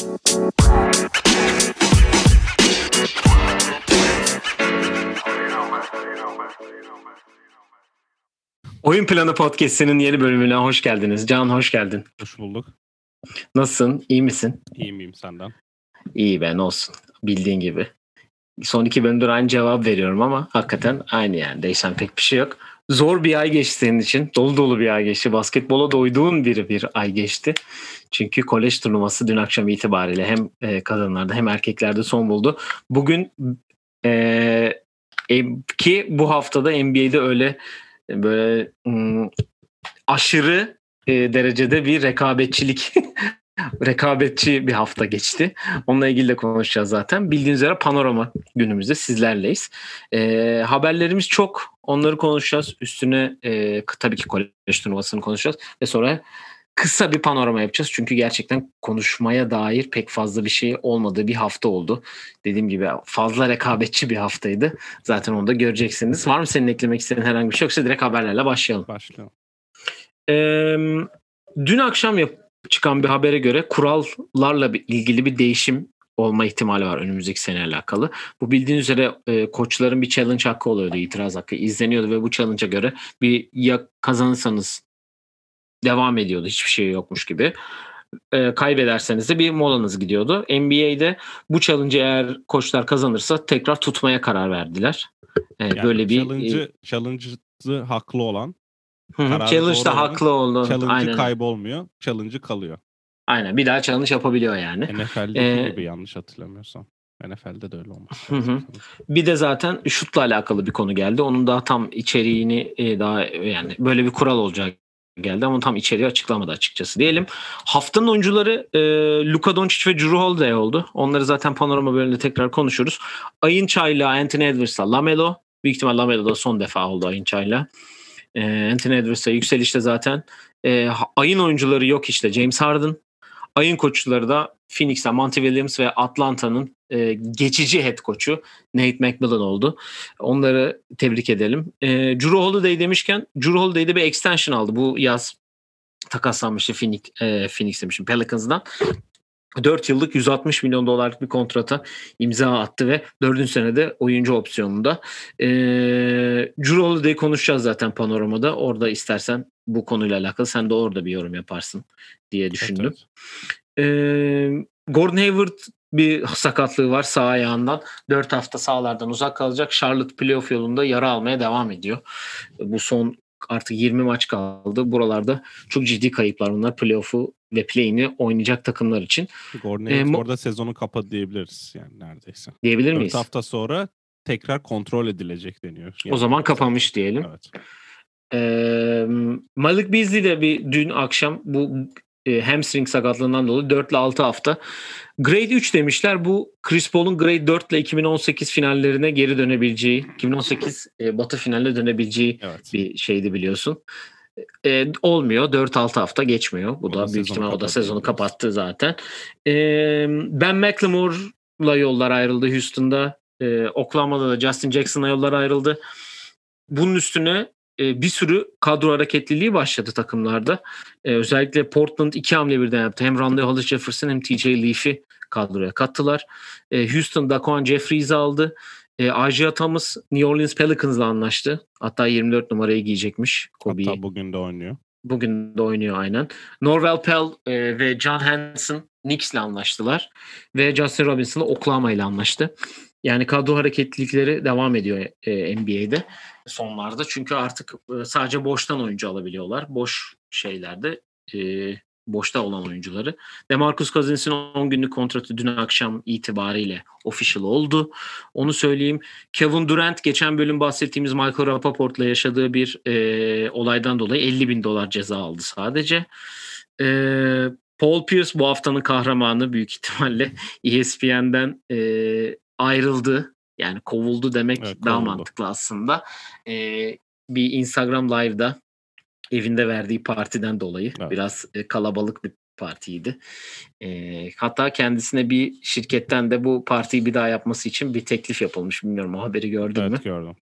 Oyun Planı Podcast'inin yeni bölümüne hoş geldiniz. Can hoş geldin. Hoş bulduk. Nasılsın? İyi misin? İyiyim iyiyim senden. İyi ben olsun. Bildiğin gibi. Son iki bölümdür aynı cevap veriyorum ama hakikaten aynı yani. Değişen pek bir şey yok. Zor bir ay geçti senin için. Dolu dolu bir ay geçti. Basketbola doyduğun bir bir ay geçti. Çünkü kolej turnuvası dün akşam itibariyle hem e, kadınlarda hem erkeklerde son buldu. Bugün e, e, ki bu haftada NBA'de öyle böyle ım, aşırı e, derecede bir rekabetçilik rekabetçi bir hafta geçti. Onunla ilgili de konuşacağız zaten. Bildiğiniz üzere panorama günümüzde sizlerleyiz. E, haberlerimiz çok. Onları konuşacağız. Üstüne e, tabii ki kolej turnuvasını konuşacağız. Ve sonra kısa bir panorama yapacağız. Çünkü gerçekten konuşmaya dair pek fazla bir şey olmadığı bir hafta oldu. Dediğim gibi fazla rekabetçi bir haftaydı. Zaten onu da göreceksiniz. Var mı senin eklemek istediğin herhangi bir şey yoksa direkt haberlerle başlayalım. Başlayalım. Ee, dün akşam yap çıkan bir habere göre kurallarla ilgili bir değişim olma ihtimali var önümüzdeki sene alakalı. Bu bildiğiniz üzere e, koçların bir challenge hakkı oluyordu, itiraz hakkı izleniyordu ve bu challenge'a göre bir ya kazanırsanız devam ediyordu hiçbir şey yokmuş gibi. E, kaybederseniz de bir molanız gidiyordu. NBA'de bu challenge'ı eğer koçlar kazanırsa tekrar tutmaya karar verdiler. E, Yani böyle bir challenge'ı, challenge'ı haklı olan Hı hı, Kararı challenge da haklı oldu. challenge'ı Aynen. kaybolmuyor. Challenge'ı kalıyor. Aynen. Bir daha challenge yapabiliyor yani. NFL'deki Ee, gibi yanlış hatırlamıyorsam. NFL'de de öyle. Hı hı. Bir de zaten şutla alakalı bir konu geldi. Onun daha tam içeriğini e, daha yani böyle bir kural olacak geldi ama tam içeriği açıklamadı açıkçası diyelim. Haftanın oyuncuları e, Luka Doncic ve Drew Holiday oldu. Onları zaten panorama bölümünde tekrar konuşuruz. Ayın Çayla, Anthony Edwards'la Lamelo. Büyük ihtimal Lamelo da son defa oldu Ayın Çayla. E, Anthony Edwards'a yükselişte zaten. E, ayın oyuncuları yok işte James Harden. Ayın koçları da Phoenix'ten Monty Williams ve Atlanta'nın e, geçici head koçu Nate McMillan oldu. Onları tebrik edelim. E, Drew Holiday demişken Drew Holiday'de bir extension aldı. Bu yaz takaslanmıştı Phoenix, e, Phoenix demişim Pelicans'dan. 4 yıllık 160 milyon dolarlık bir kontrata imza attı ve 4. senede oyuncu opsiyonunda. E, Drew Holiday'i konuşacağız zaten panoramada. Orada istersen bu konuyla alakalı sen de orada bir yorum yaparsın diye düşündüm. Evet, Ee, Gordon Hayward bir sakatlığı var sağ ayağından. 4 hafta sahalardan uzak kalacak. Charlotte playoff yolunda yara almaya devam ediyor. Bu son artık 20 maç kaldı. Buralarda çok ciddi kayıplar bunlar. Playoff'u ve play'ini oynayacak takımlar için. Gordon Ee, orada sezonu kapadı diyebiliriz yani neredeyse. Diyebilir 4 miyiz? hafta sonra tekrar kontrol edilecek deniyor. O zaman kapanmış diyelim. Evet. Ee, Malik Beasley de bir dün akşam bu e, hamstring sakatlığından dolayı 4 ile 6 hafta. Grade 3 demişler. Bu Chris Paul'un Grade 4 ile 2018 finallerine geri dönebileceği, 2018 e, Batı finaline dönebileceği Evet. bir şeydi biliyorsun. E, olmuyor. 4-6 hafta geçmiyor. Bu O da da büyük ihtimal o da sezonu kapattı zaten. E, ben McLemore'la yollar ayrıldı Houston'da. E, Oklahoma'da da Justin Jackson'la yollar ayrıldı. Bunun üstüne e, bir sürü kadro hareketliliği başladı takımlarda. E, özellikle Portland iki hamle birden yaptı. Hem Rondé Hollis Jefferson hem TJ Leaf'i kadroya kattılar. E, Houston Daquan Jeffries'i aldı. E, Isaiah Thomas New Orleans Pelicans'la anlaştı. Hatta 24 numarayı giyecekmiş Kobe'yi. Hatta bugün de oynuyor. Bugün de oynuyor aynen. Norvel Pell e, ve John Hanson Knicks'le anlaştılar. Ve Justin Robinson Oklahoma ile anlaştı. Yani kadro hareketlilikleri devam ediyor e, NBA'de sonlarda. Çünkü artık e, sadece boştan oyuncu alabiliyorlar. Boş şeylerde e, boşta olan oyuncuları. DeMarcus Cousins'in 10 günlük kontratı dün akşam itibariyle official oldu. Onu söyleyeyim. Kevin Durant geçen bölüm bahsettiğimiz Michael Rappaport'la yaşadığı bir e, olaydan dolayı 50 bin dolar ceza aldı sadece. E, Paul Pierce bu haftanın kahramanı büyük ihtimalle ESPN'den e, ayrıldı. Yani kovuldu demek Evet, daha kovuldu. mantıklı aslında. E, bir Instagram Live'da evinde verdiği partiden dolayı Evet. biraz e, kalabalık bir partiydi. E, hatta kendisine bir şirketten de bu partiyi bir daha yapması için bir teklif yapılmış. Bilmiyorum o haberi gördün mü? Evet gördüm.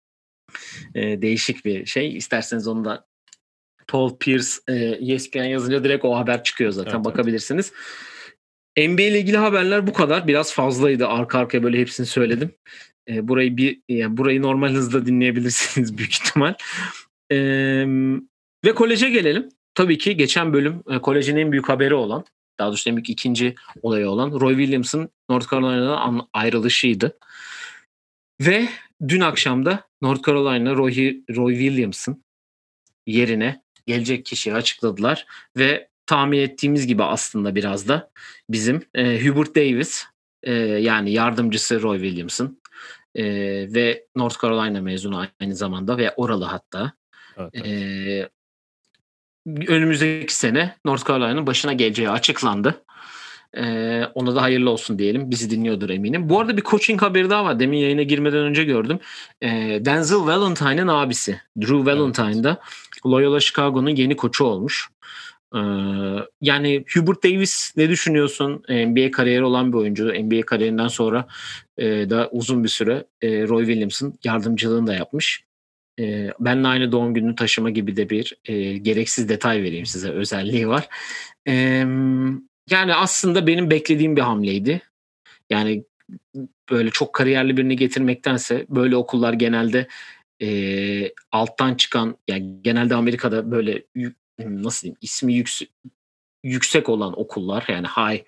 E, değişik bir şey. İsterseniz onu da Paul Pierce e, ESPN yazınca direkt o haber çıkıyor zaten Evet, evet. bakabilirsiniz. NBA ile ilgili haberler bu kadar. Biraz fazlaydı. Arka arkaya böyle hepsini söyledim. E, burayı bir yani burayı normal hızda dinleyebilirsiniz büyük ihtimal. E, ve koleje gelelim. Tabii ki geçen bölüm e, kolejin en büyük haberi olan, daha doğrusu en büyük ikinci olayı olan Roy Williams'ın North Carolina'dan ayrılışıydı. Ve dün akşam da North Carolina Roy, Roy Williams'ın yerine gelecek kişiyi açıkladılar ve tahmin ettiğimiz gibi aslında biraz da bizim e, Hubert Davis e, yani yardımcısı Roy Williams'ın e, ve North Carolina mezunu aynı zamanda ve oralı hatta evet, evet. E, önümüzdeki sene North Carolina'nın başına geleceği açıklandı. Ee, ona da hayırlı olsun diyelim. Bizi dinliyordur eminim. Bu arada bir coaching haberi daha var. Demin yayına girmeden önce gördüm. Ee, Denzel Valentine'ın abisi. Drew Valentine da Loyola Chicago'nun yeni koçu olmuş. Ee, yani Hubert Davis ne düşünüyorsun? NBA kariyeri olan bir oyuncu. NBA kariyerinden sonra e, da uzun bir süre e, Roy Williams'ın yardımcılığını da yapmış. E, benle aynı doğum gününü taşıma gibi de bir e, gereksiz detay vereyim size. Özelliği var. E, yani aslında benim beklediğim bir hamleydi. Yani böyle çok kariyerli birini getirmektense böyle okullar genelde e, alttan çıkan yani genelde Amerika'da böyle nasıl diyeyim ismi yüksek yüksek olan okullar yani high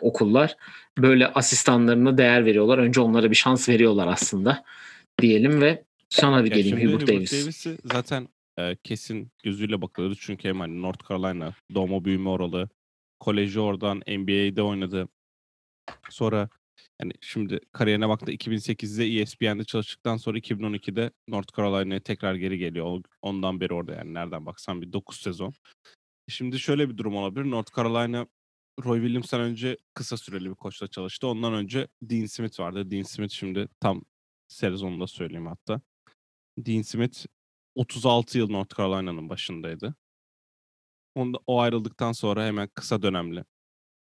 okullar böyle asistanlarına değer veriyorlar. Önce onlara bir şans veriyorlar aslında diyelim ve sana bir geleyim Hubert Davis. Davis'i zaten e, kesin gözüyle bakılıyordu çünkü hem hani North Carolina doğma büyüme oralı koleji oradan NBA'de oynadı. Sonra yani şimdi kariyerine baktı 2008'de ESPN'de çalıştıktan sonra 2012'de North Carolina'ya tekrar geri geliyor. Ondan beri orada yani nereden baksan bir 9 sezon. Şimdi şöyle bir durum olabilir. North Carolina Roy Williams'tan önce kısa süreli bir koçla çalıştı. Ondan önce Dean Smith vardı. Dean Smith şimdi tam sezonunda söyleyeyim hatta. Dean Smith 36 yıl North Carolina'nın başındaydı. Onda, o ayrıldıktan sonra hemen kısa dönemli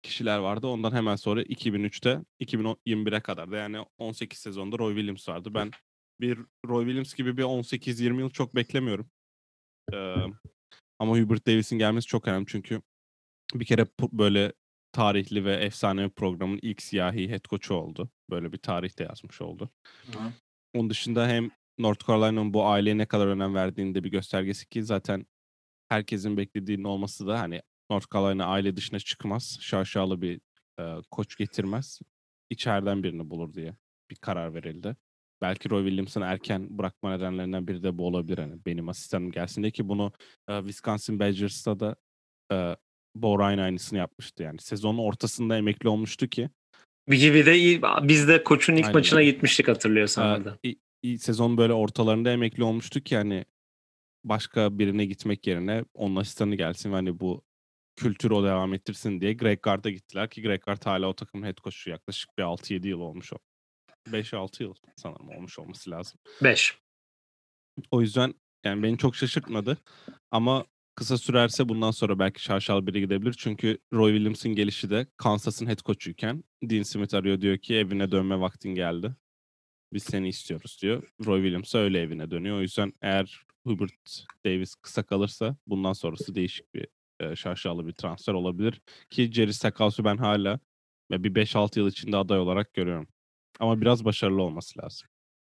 kişiler vardı. Ondan hemen sonra 2003'te 2021'e kadar da yani 18 sezonda Roy Williams vardı. Ben bir Roy Williams gibi bir 18-20 yıl çok beklemiyorum. Ee, ama Hubert Davis'in gelmesi çok önemli çünkü bir kere böyle tarihli ve efsane bir programın ilk siyahi head coach'u oldu. Böyle bir tarihte yazmış oldu. Hı. Onun dışında hem North Carolina'nın bu aileye ne kadar önem verdiğini de bir göstergesi ki zaten herkesin beklediğinin olması da hani North Carolina aile dışına çıkmaz. Şaşalı bir e, koç getirmez. İçeriden birini bulur diye bir karar verildi. Belki Roy Williams'ın erken bırakma nedenlerinden biri de bu olabilir. Hani benim asistanım gelsin diye ki bunu e, Wisconsin Badgers'ta da e, Bo Ryan aynısını yapmıştı. Yani sezonun ortasında emekli olmuştu ki. Bir gibi de biz de koçun ilk Aynen. maçına gitmiştik hatırlıyorsan. Ee, sezon böyle ortalarında emekli olmuştu ki hani başka birine gitmek yerine onun asistanı gelsin ve hani bu kültürü o devam ettirsin diye Greg Gard'a gittiler ki Greg Gard hala o takımın head coach'u yaklaşık bir 6-7 yıl olmuş o. 5-6 yıl sanırım olmuş olması lazım. 5. O yüzden yani beni çok şaşırtmadı ama kısa sürerse bundan sonra belki şaşal biri gidebilir. Çünkü Roy Williams'ın gelişi de Kansas'ın head coach'uyken Dean Smith arıyor diyor ki evine dönme vaktin geldi. Biz seni istiyoruz diyor. Roy Williams öyle evine dönüyor. O yüzden eğer Hubert Davis kısa kalırsa bundan sonrası değişik bir e, şaşalı bir transfer olabilir. Ki Jerry Stackhouse ben hala bir 5-6 yıl içinde aday olarak görüyorum. Ama biraz başarılı olması lazım.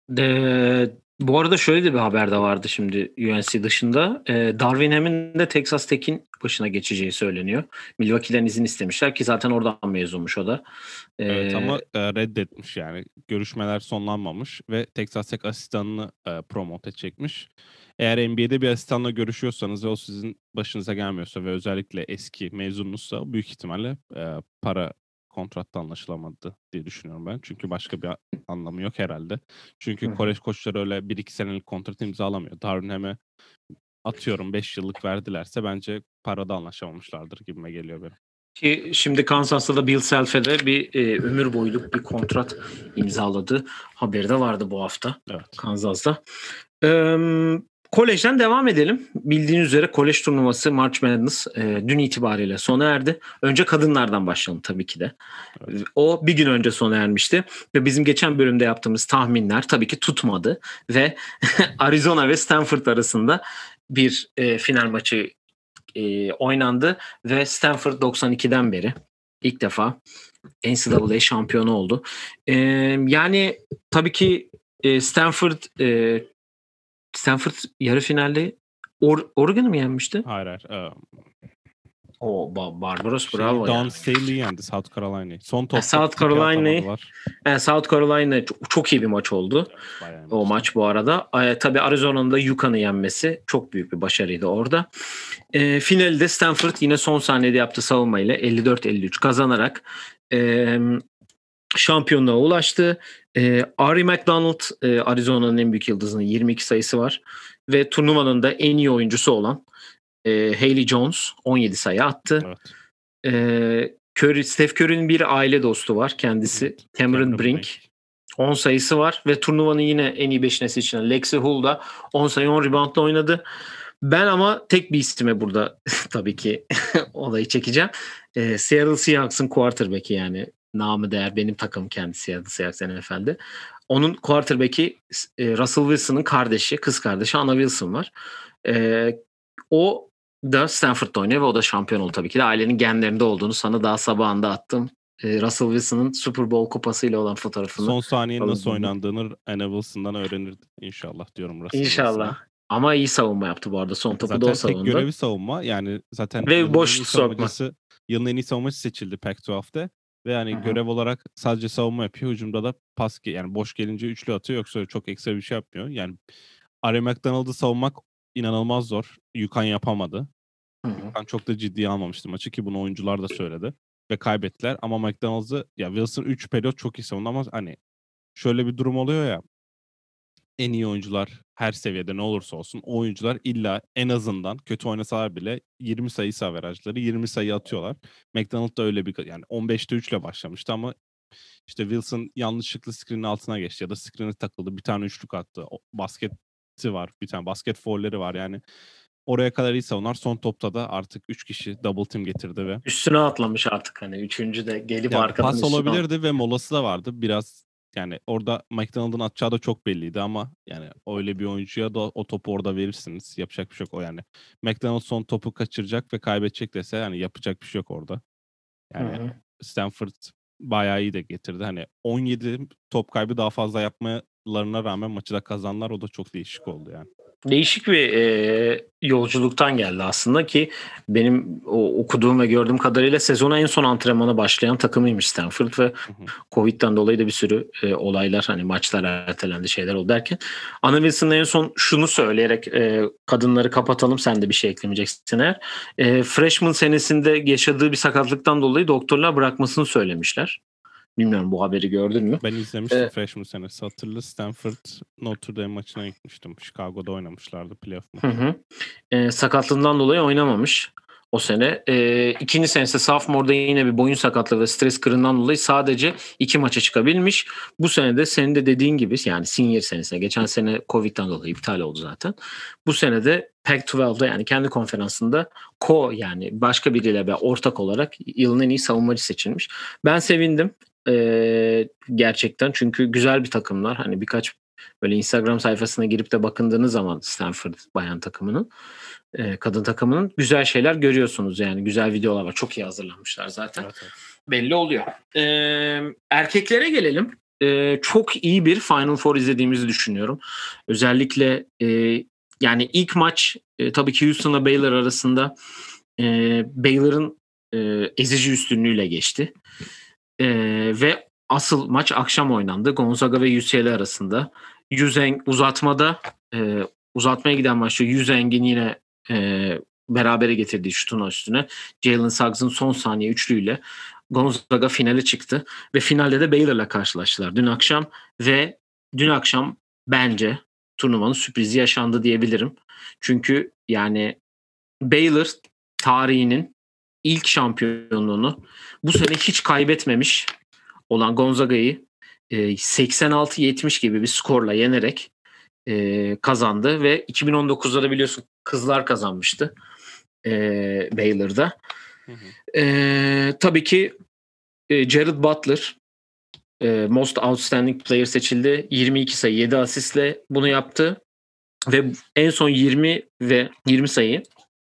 De, bu arada şöyle de bir haber de vardı şimdi UNC dışında. E, Darwin Ham'in de Texas Tech'in başına geçeceği söyleniyor. Milwaukee'den izin istemişler ki zaten oradan mezunmuş o da. E, evet ama e, reddetmiş yani. Görüşmeler sonlanmamış ve Texas Tech asistanını e, promote edecekmiş. Eğer NBA'de bir asistanla görüşüyorsanız ve o sizin başınıza gelmiyorsa ve özellikle eski mezununuzsa büyük ihtimalle e, para kontratta anlaşılamadı diye düşünüyorum ben. Çünkü başka bir anlamı yok herhalde. Çünkü kolej koçları öyle 1-2 senelik kontrat imzalamıyor. Darwin Ham'e atıyorum 5 yıllık verdilerse bence parada anlaşamamışlardır gibime geliyor benim. Ki şimdi Kansas'ta da Bill Self'e de bir e, ömür boyluk bir kontrat imzaladı. Haberi de vardı bu hafta evet. Kansas'ta. Ee, Kolejden devam edelim. Bildiğiniz üzere kolej turnuvası March Madness e, dün itibariyle sona erdi. Önce kadınlardan başlayalım tabii ki de. Evet. O bir gün önce sona ermişti ve bizim geçen bölümde yaptığımız tahminler tabii ki tutmadı ve Arizona ve Stanford arasında bir e, final maçı e, oynandı ve Stanford 92'den beri ilk defa NCAA şampiyonu oldu. Ee, yani tabii ki e, Stanford e, Stanford yarı finalde Or Oregon'u mu yenmişti? Hayır hayır. Ee, O ba- Barbaros şey, bravo Don ya. Staley yendi South Carolina'yı. Son topta South Carolina'yı-. Yani South Carolina çok, çok iyi bir maç oldu. Bayağı O maç bu arada. E, tabii Arizona'nın da Yukon'u yenmesi çok büyük bir başarıydı orada. E, finalde Stanford yine son saniyede yaptığı savunmayla 54-53 kazanarak e, şampiyonluğa ulaştı. E, Ari McDonald e, Arizona'nın en büyük yıldızının 22 sayısı var. Ve turnuvanın da en iyi oyuncusu olan e, Haley Jones 17 sayı attı. Evet. E, Curry, Steph Curry'nin bir aile dostu var. Kendisi Evet. Cameron Brink. 10 sayısı var ve turnuvanın yine en iyi beşinesi için Lexi Hull da 10 sayı 10 reboundla oynadı. Ben ama tek bir istime burada tabii ki olayı çekeceğim. Ee, Seattle Seahawks'ın quarterback'i yani namı değer benim takım kendisi Seattle Seahawks NFL'de. Onun quarterback'i e, Russell Wilson'ın kardeşi, kız kardeşi Anna Wilson var. Ee, o da Stanford'da oynuyor ve o da şampiyon oldu tabii ki de. Ailenin genlerinde olduğunu sana daha sabahında attım. Ee, Russell Wilson'ın Super Bowl kupasıyla olan fotoğrafını. Son saniye nasıl oynandığını Anna Wilson'dan öğrenirdi inşallah diyorum Russell İnşallah. Wilson'a. Ama iyi savunma yaptı bu arada. Son topu da o Zaten tek savundu. görevi savunma. Yani zaten Ve yılın boş en iyi sokma. Yılın en iyi savunmacısı seçildi Pac-12'de. Ve yani Hı hı. görev olarak sadece savunma yapıyor. Hücumda da pas yani boş gelince üçlü atıyor. Yoksa çok ekstra bir şey yapmıyor. Yani Ari McDonald'ı savunmak inanılmaz zor. Yukan yapamadı. Ben çok da ciddiye almamıştım maçı ki bunu oyuncular da söyledi. Ve kaybettiler ama McDonald's'ı ya Wilson 3 periyot çok iyi savundu ama hani şöyle bir durum oluyor ya en iyi oyuncular her seviyede ne olursa olsun o oyuncular illa en azından kötü oynasalar bile 20 sayı averajları 20 sayı atıyorlar. McDonald da öyle bir yani 15'te 3 ile başlamıştı ama işte Wilson yanlışlıkla screen'in altına geçti ya da screen'e takıldı. Bir tane üçlük attı. O, basketi var. Bir tane basket foul'leri var yani. Oraya kadar iyi savunar. Son topta da artık 3 kişi double team getirdi ve Üstüne atlamış artık hani. Üçüncü de gelip ya arkadan pas olabilirdi ve molası da vardı. Biraz yani orada McDonald'ın atacağı da çok belliydi ama yani öyle bir oyuncuya da o topu orada verirsiniz. Yapacak bir şey yok o yani. McDonald son topu kaçıracak ve kaybedecek dese yani yapacak bir şey yok orada. Yani Hı hı. Stanford bayağı iyi de getirdi. Hani 17 top kaybı daha fazla yapmalarına rağmen maçı da kazanlar. O da çok değişik oldu yani. Değişik bir e, yolculuktan geldi aslında ki benim o okuduğum ve gördüğüm kadarıyla sezona en son antrenmana başlayan takımıymış Stanford ve. Covid'den dolayı da bir sürü e, olaylar hani maçlar ertelendi şeyler oldu derken Anna Wilson en son şunu söyleyerek e, kadınları kapatalım sen de bir şey eklemeyeceksin eğer. E, freshman senesinde yaşadığı bir sakatlıktan dolayı doktorlar bırakmasını söylemişler. Bilmiyorum bu haberi gördün mü? Ben izlemiştim Ee, freshman senesi. Hatırlı Stanford Notre Dame maçına gitmiştim. Chicago'da oynamışlardı playoff Hı maçı. hı. E, sakatlığından dolayı oynamamış o sene. E, ikinci senesi sophomore'da yine bir boyun sakatlığı ve stres kırığından dolayı sadece iki maça çıkabilmiş. Bu sene de senin de dediğin gibi yani senior senesine geçen sene Covid'den dolayı iptal oldu zaten. Bu sene de Pac-12'da yani kendi konferansında co yani başka biriyle ve ortak olarak yılın en iyi savunmacı seçilmiş. Ben sevindim. E, gerçekten çünkü güzel bir takımlar. Hani birkaç böyle Instagram sayfasına girip de bakındığınız zaman Stanford bayan takımının e, kadın takımının güzel şeyler görüyorsunuz yani güzel videolar var çok iyi hazırlanmışlar zaten Evet, evet. belli oluyor. Ee, erkeklere gelelim. Ee, çok iyi bir Final Four izlediğimizi düşünüyorum. Özellikle e, yani ilk maç e, tabii ki Houston'la Baylor arasında e, Baylor'ın e, ezici üstünlüğüyle geçti. E, ve asıl maç akşam oynandı. Gonzaga ve UCLA arasında. Yüzeng uzatmada e, uzatmaya giden maçta Yüzeng'in yine e, berabere getirdiği şutun üstüne Jalen Suggs'ın son saniye üçlüyle Gonzaga finale çıktı ve finalde de Baylor'la karşılaştılar dün akşam ve dün akşam bence turnuvanın sürprizi yaşandı diyebilirim. Çünkü yani Baylor tarihinin ilk şampiyonluğunu bu sene hiç kaybetmemiş olan Gonzaga'yı e, 86-70 gibi bir skorla yenerek e, kazandı ve 2019'da da biliyorsun kızlar kazanmıştı e, Baylor'da. Hı hı. Tabii ki e, Jared Butler e, Most Outstanding Player seçildi. 22 sayı 7 asistle bunu yaptı. Ve en son 20 ve 20 sayı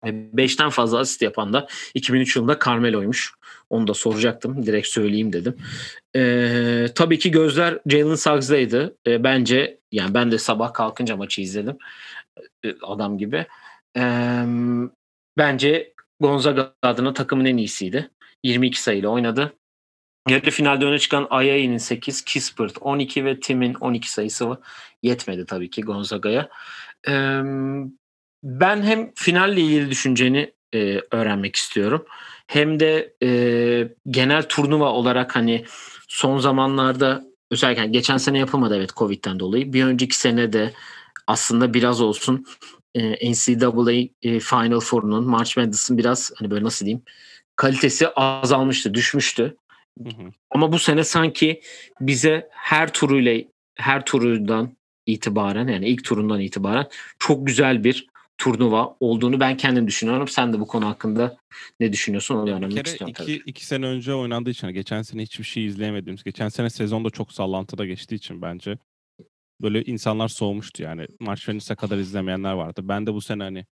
5'ten fazla asist yapan da 2003 yılında Carmelo'ymuş. Onu da soracaktım. Direkt söyleyeyim dedim. Ee, tabii ki gözler Jalen Suggs'daydı. Ee, bence yani ben de sabah kalkınca maçı izledim. Ee, adam gibi. Ee, bence Gonzaga adına takımın en iyisiydi. 22 sayıyla oynadı. Yarı finalde öne çıkan Ayayi'nin 8, Kispert 12 ve Tim'in 12 sayısı yetmedi tabii ki Gonzaga'ya. Ee, ben hem finalle ilgili düşünceni e, öğrenmek istiyorum. Hem de e, genel turnuva olarak hani son zamanlarda özellikle geçen sene yapılmadı evet Covid'den dolayı. Bir önceki sene de aslında biraz olsun e, NCAA e, Final Four'un March Madness'ın biraz hani böyle nasıl diyeyim kalitesi azalmıştı, düşmüştü. Hı hı. Ama bu sene sanki bize her turuyla her turundan itibaren yani ilk turundan itibaren çok güzel bir turnuva olduğunu ben kendim düşünüyorum. Sen de bu konu hakkında ne düşünüyorsun onu öğrenmek istiyorum iki, tabii. iki sene önce oynandığı için hani geçen sene hiçbir şey izleyemediğimiz, geçen sene sezonda çok sallantıda geçtiği için bence böyle insanlar soğumuştu yani. March Madness'e kadar izlemeyenler vardı. Ben de bu sene hani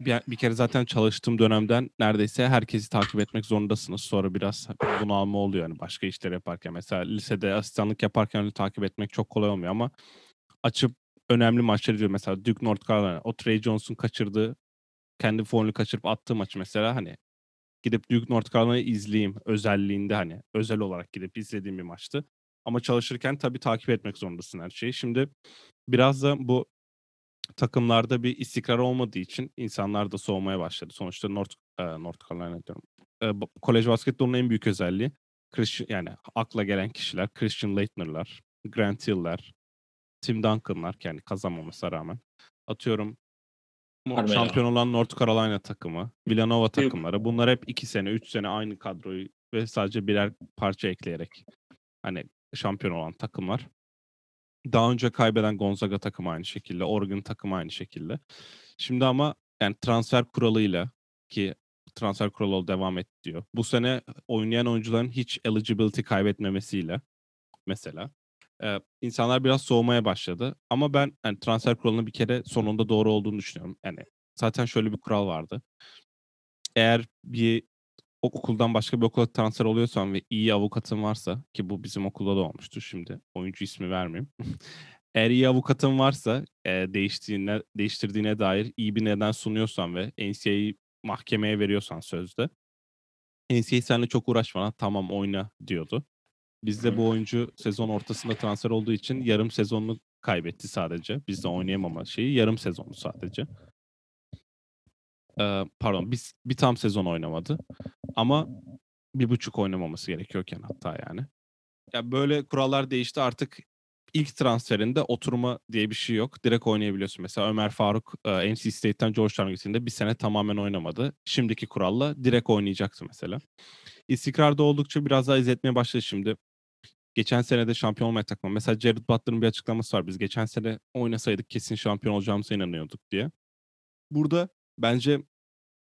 bir, bir kere zaten çalıştığım dönemden neredeyse herkesi takip etmek zorundasınız. Sonra biraz bunu alma oluyor yani başka işler yaparken. Mesela lisede asistanlık yaparken öyle takip etmek çok kolay olmuyor ama açıp önemli maçları izliyorum. Mesela Duke North Carolina. O Trey Jones'un kaçırdığı kendi formunu kaçırıp attığı maçı mesela hani gidip Duke North Carolina'yı izleyeyim özelliğinde hani özel olarak gidip izlediğim bir maçtı. Ama çalışırken tabii takip etmek zorundasın her şeyi. Şimdi biraz da bu takımlarda bir istikrar olmadığı için insanlar da soğumaya başladı. Sonuçta North, e, North Carolina diyorum. E, kolej basketbolunun en büyük özelliği Christian, yani akla gelen kişiler Christian Leitner'lar, Grant Hill'ler, Tim Duncan'lar yani kazanmamasına rağmen. Atıyorum Carmelo. şampiyon olan North Carolina takımı, Villanova takımları. Bunlar hep iki sene, üç sene aynı kadroyu ve sadece birer parça ekleyerek hani şampiyon olan takımlar. Daha önce kaybeden Gonzaga takımı aynı şekilde, Oregon takımı aynı şekilde. Şimdi ama yani transfer kuralıyla ki transfer kuralı devam et diyor. Bu sene oynayan oyuncuların hiç eligibility kaybetmemesiyle mesela e, insanlar biraz soğumaya başladı. Ama ben yani transfer kuralının bir kere sonunda doğru olduğunu düşünüyorum. Yani zaten şöyle bir kural vardı. Eğer bir okuldan başka bir okula transfer oluyorsan ve iyi avukatın varsa ki bu bizim okulda da olmuştu şimdi oyuncu ismi vermeyeyim. Eğer iyi avukatın varsa e, değiştiğine, değiştirdiğine dair iyi bir neden sunuyorsan ve NCA'yi mahkemeye veriyorsan sözde NCAA seninle çok uğraşmadan tamam oyna diyordu. Bizde bu oyuncu sezon ortasında transfer olduğu için yarım sezonunu kaybetti sadece. Bizde oynayamama şeyi yarım sezonu sadece. Ee, pardon biz bir tam sezon oynamadı. Ama bir buçuk oynamaması gerekiyorken hatta yani. Ya böyle kurallar değişti artık ilk transferinde oturma diye bir şey yok. Direkt oynayabiliyorsun. Mesela Ömer Faruk e, NC State'ten Georgetown'a gittiğinde bir sene tamamen oynamadı. Şimdiki kuralla direkt oynayacaktı mesela. İstikrarda oldukça biraz daha izletmeye başladı şimdi. Geçen sene de şampiyon olmaya takma. Mesela Jared Butler'ın bir açıklaması var. Biz geçen sene oynasaydık kesin şampiyon olacağımıza inanıyorduk diye. Burada bence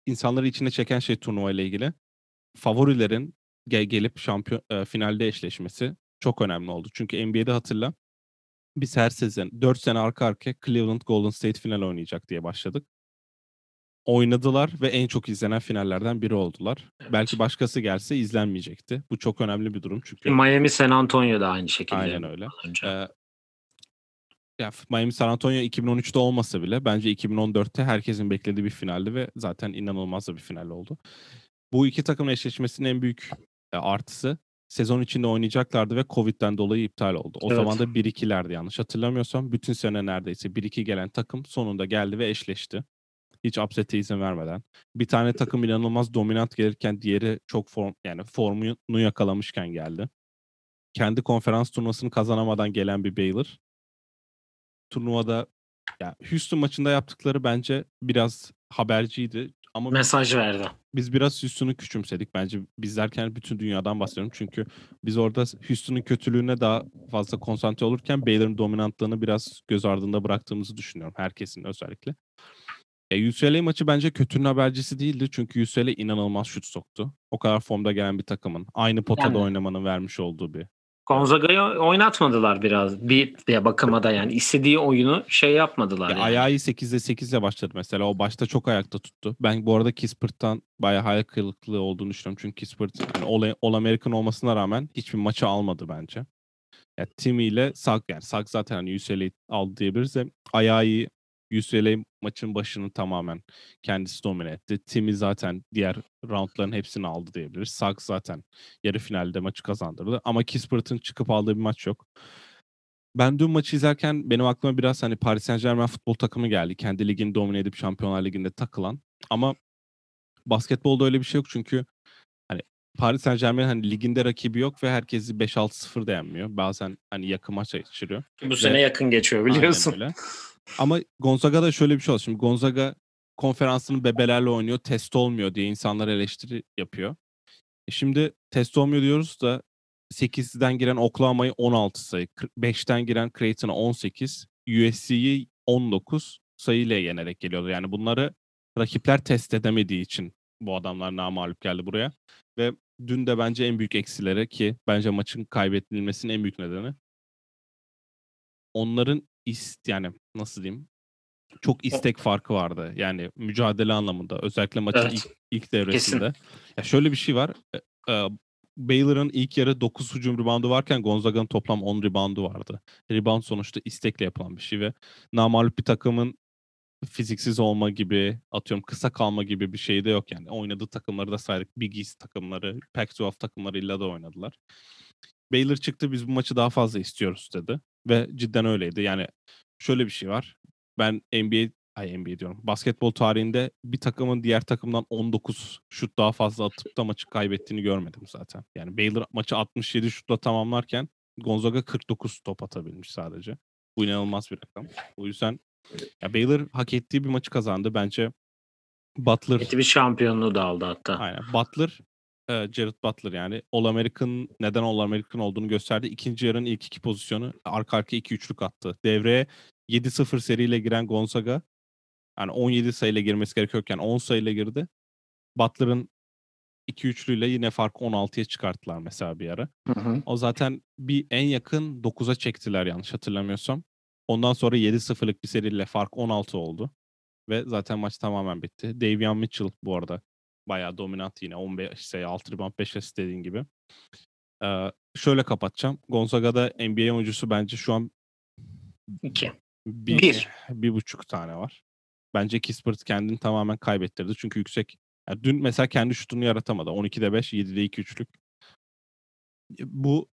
insanları içine çeken şey turnuva ile ilgili. Favorilerin gel gelip şampiyon e, finalde eşleşmesi çok önemli oldu. Çünkü NBA'de hatırla biz her sezon 4 sene arka arkaya Cleveland Golden State final oynayacak diye başladık. Oynadılar ve en çok izlenen finallerden biri oldular. Evet. Belki başkası gelse izlenmeyecekti. Bu çok önemli bir durum çünkü. Miami San Antonio da aynı şekilde. Aynen öyle. Ee, ya Miami San Antonio 2013'te olmasa bile bence 2014'te herkesin beklediği bir finaldi ve zaten inanılmaz da bir final oldu. Bu iki takımın eşleşmesinin en büyük e, artısı sezon içinde oynayacaklardı ve Covid'den dolayı iptal oldu. O evet. zaman da 1-2'lerdi yanlış hatırlamıyorsam. Bütün sene neredeyse 1-2 gelen takım sonunda geldi ve eşleşti. Hiç upset'e izin vermeden. Bir tane takım inanılmaz dominant gelirken diğeri çok form yani formunu yakalamışken geldi. Kendi konferans turnuvasını kazanamadan gelen bir Baylor turnuvada ya Houston maçında yaptıkları bence biraz haberciydi. Ama mesaj verdi. Biz biraz Houston'u küçümsedik bence. Biz derken bütün dünyadan bahsediyorum. Çünkü biz orada Houston'un kötülüğüne daha fazla konsantre olurken Baylor'ın dominantlığını biraz göz ardında bıraktığımızı düşünüyorum. Herkesin özellikle. E, UCLA maçı bence kötünün habercisi değildi. Çünkü UCLA inanılmaz şut soktu. O kadar formda gelen bir takımın. Aynı potada yani. oynamanın vermiş olduğu bir Gonzaga'yı oynatmadılar biraz. Bir bakıma da yani istediği oyunu şey yapmadılar. Ya yani. ayağı 8'de 8'le başladı mesela. O başta çok ayakta tuttu. Ben bu arada Kispert'tan bayağı hayal kırıklığı olduğunu düşünüyorum. Çünkü Kispert yani All, All American olmasına rağmen hiçbir maçı almadı bence. Ya Timmy ile Sak yani Sak zaten hani UCLA aldı diyebiliriz de ayağı iyi. UCLA maçın başını tamamen kendisi domine etti. Timmy zaten diğer roundların hepsini aldı diyebiliriz. Sak zaten yarı finalde maçı kazandırdı. Ama Kispert'ın çıkıp aldığı bir maç yok. Ben dün maçı izlerken benim aklıma biraz hani Paris Saint Germain futbol takımı geldi. Kendi ligini domine edip Şampiyonlar Ligi'nde takılan. Ama basketbolda öyle bir şey yok çünkü hani Paris Saint Germain hani liginde rakibi yok ve herkesi 5-6-0 da yenmiyor. Bazen hani yakın maç geçiriyor. Bu sene yakın geçiyor biliyorsun. Öyle. Ama Gonzaga'da şöyle bir şey oldu. Şimdi Gonzaga konferansını bebelerle oynuyor, test olmuyor diye insanlar eleştiri yapıyor. E şimdi test olmuyor diyoruz da 8'den giren Oklahoma'yı 16 sayı, 5'ten giren Creighton'a 18, USC'yi 19 sayıyla yenerek geliyordu. Yani bunları rakipler test edemediği için bu adamlar namağlup geldi buraya. Ve dün de bence en büyük eksileri ki bence maçın kaybedilmesinin en büyük nedeni onların ist yani nasıl diyeyim çok istek farkı vardı. Yani mücadele anlamında özellikle maçın Evet. ilk, ilk devresinde. Ya şöyle bir şey var. e, e, Baylor'ın ilk yarı 9 hücum reboundu varken Gonzaga'nın toplam 10 reboundu vardı. Rebound sonuçta istekle yapılan bir şey ve namalup bir takımın fiziksiz olma gibi, atıyorum kısa kalma gibi bir şey de yok yani. Oynadığı takımları da saydık. Big East takımları, Pac-12 takımlarıyla da oynadılar. Baylor çıktı biz bu maçı daha fazla istiyoruz dedi. Ve cidden öyleydi. Yani şöyle bir şey var. Ben NBA ay NBA diyorum. Basketbol tarihinde bir takımın diğer takımdan 19 şut daha fazla atıp da maçı kaybettiğini görmedim zaten. Yani Baylor maçı 67 şutla tamamlarken Gonzaga 49 top atabilmiş sadece. Bu inanılmaz bir rakam. O yüzden ya Baylor hak ettiği bir maçı kazandı. Bence Butler Eti bir şampiyonluğu da aldı hatta. Aynen. Butler, e, Jared Butler yani All American neden All American olduğunu gösterdi. İkinci yarının ilk iki pozisyonu arka arkaya 2 üçlük attı. Devreye 7-0 seriyle giren Gonzaga yani 17 sayıyla girmesi gerekiyorken 10 sayıyla girdi. Butler'ın 2 üçlüyle yine fark 16'ya çıkarttılar mesela bir ara. Hı hı. O zaten bir en yakın 9'a çektiler yanlış hatırlamıyorsam. Ondan sonra 7-0'lık bir seriyle fark 16 oldu. Ve zaten maç tamamen bitti. Davion Mitchell bu arada bayağı dominant yine 15 sayı 6 rebound 5 asist dediğin gibi. Ee, şöyle kapatacağım. Gonzaga'da NBA oyuncusu bence şu an İki. bir, Bir. bir buçuk tane var. Bence Kispert kendini tamamen kaybettirdi. Çünkü yüksek. Yani dün mesela kendi şutunu yaratamadı. 12'de 5, 7'de 2 üçlük. Bu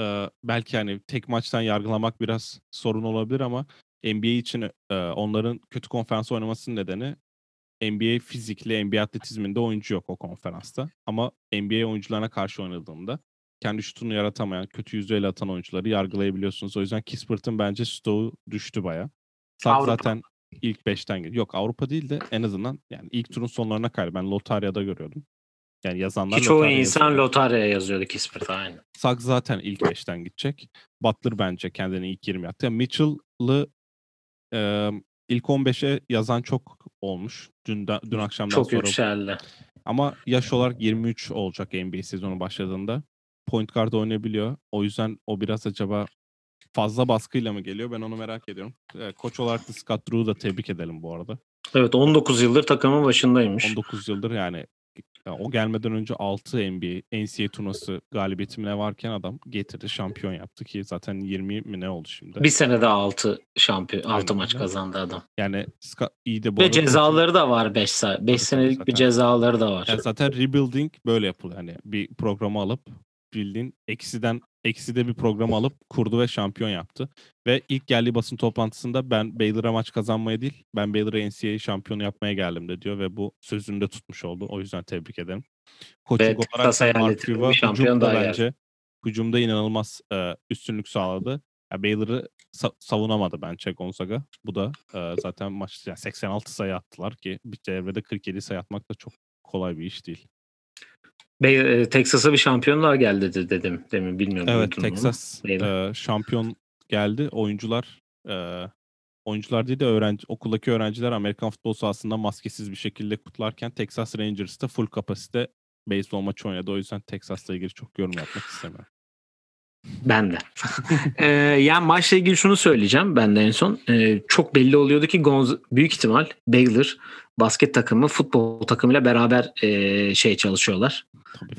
e, belki hani tek maçtan yargılamak biraz sorun olabilir ama NBA için e, onların kötü konferans oynamasının nedeni NBA fizikli, NBA atletizminde oyuncu yok o konferansta. Ama NBA oyuncularına karşı oynadığında kendi şutunu yaratamayan, kötü yüzdeyle atan oyuncuları yargılayabiliyorsunuz. O yüzden Kispert'ın bence stoğu düştü baya. Sak zaten ilk 5'ten geliyor. Yok Avrupa değil de en azından yani ilk turun sonlarına kaydı. Ben Lotarya'da görüyordum. Yani yazanlar Ki çoğu Lotarya insan yazıyordu. lotaryaya yazıyordu Kispert aynı. Sak zaten ilk 5'ten gidecek. Butler bence kendini ilk 20 yaptı. Yani Mitchell'ı e, ilk 15'e yazan çok olmuş. Dün, dün akşamdan Çok sonra. yükseldi. Ama yaş olarak 23 olacak NBA sezonu başladığında. Point guard oynayabiliyor. O yüzden o biraz acaba fazla baskıyla mı geliyor? Ben onu merak ediyorum. E, koç olarak da Scott Drew'u da tebrik edelim bu arada. Evet 19 yıldır takımın başındaymış. 19 yıldır yani o gelmeden önce 6 NBA NCAA turnuvası galibiyeti mi ne varken adam getirdi şampiyon yaptı ki zaten 20 mi ne oldu şimdi. Bir senede 6 şampiyon 6 Aynen maç kazandı adam. Yani iyi de bu Ve arada cezaları da var 5 5 tabii, senelik zaten. bir cezaları da var. Yani zaten rebuilding böyle yapılıyor. Hani bir programı alıp bildiğin eksiden ekside bir program alıp kurdu ve şampiyon yaptı. Ve ilk geldiği basın toplantısında ben Baylor'a maç kazanmaya değil, ben Baylor'a NCAA şampiyonu yapmaya geldim de diyor ve bu sözünü de tutmuş oldu. O yüzden tebrik ederim. Koçluk Ve olarak Mark Cuba hücumda bence hücumda inanılmaz e, üstünlük sağladı. Ya Baylor'ı sa- savunamadı bence Gonzaga. Bu da e, zaten maç yani 86 sayı attılar ki bir devrede 47 sayı atmak da çok kolay bir iş değil. Be- e, Texas'a bir şampiyonlar geldi dedi- dedim demin bilmiyorum. Evet? Texas e, şampiyon geldi. Oyuncular e, oyuncular değil de öğrenci okuldaki öğrenciler Amerikan futbol sahasında maskesiz bir şekilde kutlarken Texas Rangers'ta full kapasite beyzbol maçı oynadı. O yüzden Texas'la ilgili çok yorum yapmak istemiyorum. Ben de. ee, yani maçla ilgili şunu söyleyeceğim ben de en son. Ee, çok belli oluyordu ki Gonz büyük ihtimal Baylor basket takımı futbol takımıyla beraber e, şey çalışıyorlar.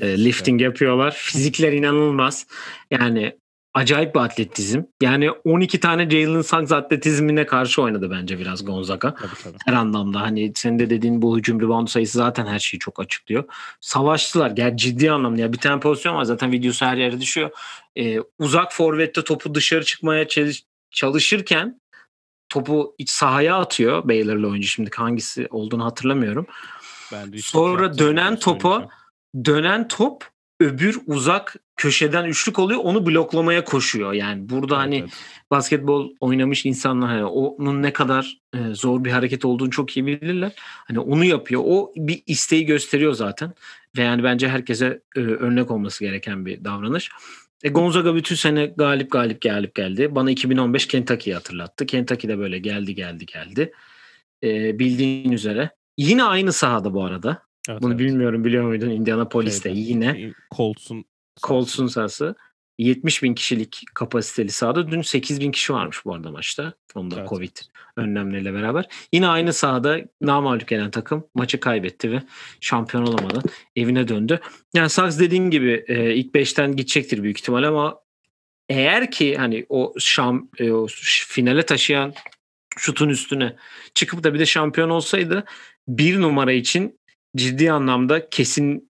E, lifting yapıyorlar. Fizikler inanılmaz. Yani acayip bir atletizm. Yani 12 tane Jalen Suggs atletizmine karşı oynadı bence biraz Gonzaga. Tabii, tabii. Her anlamda. Hani senin de dediğin bu hücum rebound sayısı zaten her şeyi çok açıklıyor. Savaştılar. Yani ciddi anlamda. Ya bir tane pozisyon var zaten videosu her yere düşüyor. Ee, uzak forvette topu dışarı çıkmaya çalışırken topu iç sahaya atıyor Baylor'lı oyuncu. Şimdi hangisi olduğunu hatırlamıyorum. Sonra dönen topa dönen top öbür uzak köşeden üçlük oluyor onu bloklamaya koşuyor. Yani burada evet, hani evet. basketbol oynamış insanlar hani onun ne kadar e, zor bir hareket olduğunu çok iyi bilirler. Hani onu yapıyor. O bir isteği gösteriyor zaten. Ve yani bence herkese e, örnek olması gereken bir davranış. E Gonzaga bütün sene galip galip galip geldi. Bana 2015 Kentucky'yi hatırlattı. Kentucky de böyle geldi geldi geldi. E, bildiğin üzere. Yine aynı sahada bu arada. Evet, Bunu evet. bilmiyorum biliyor muydun Indianapolis'te Şeyde, yine. Colts'un Colts'un sahası. 70 bin kişilik kapasiteli sahada. Dün 8 bin kişi varmış bu arada maçta. Onda evet. Covid önlemleriyle beraber. Yine aynı sahada namalük gelen takım maçı kaybetti ve şampiyon olamadan evine döndü. Yani Suggs dediğin gibi e, ilk 5'ten gidecektir büyük ihtimal ama eğer ki hani o şam e, o finale taşıyan şutun üstüne çıkıp da bir de şampiyon olsaydı bir numara için ciddi anlamda kesin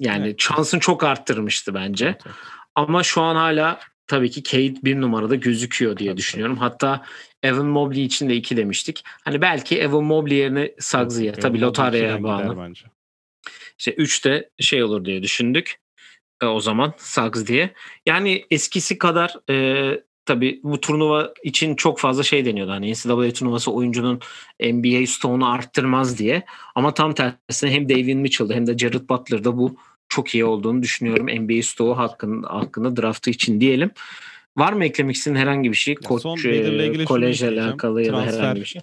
yani evet. şansını çok arttırmıştı bence. Evet, evet. Ama şu an hala tabii ki Cade bir numarada gözüküyor diye tabii, düşünüyorum. Tabii. Hatta Evan Mobley için de iki demiştik. Hani belki Evan Mobley yerine Suggs'ıya tabii Lotarya'ya bağlı. Bence. İşte 3'te şey olur diye düşündük. E, o zaman Suggs diye. Yani eskisi kadar e, tabii bu turnuva için çok fazla şey deniyordu. Hani NCAA turnuvası oyuncunun NBA stoğunu arttırmaz diye. Ama tam tersine hem David Mitchell'da hem de Jared Butler'da bu çok iyi olduğunu düşünüyorum. NBA stoğu hakkında, hakkında draftı için diyelim. Var mı eklemek istediğin herhangi bir şey? Koç, e, kolejle alakalı ya da herhangi bir şey?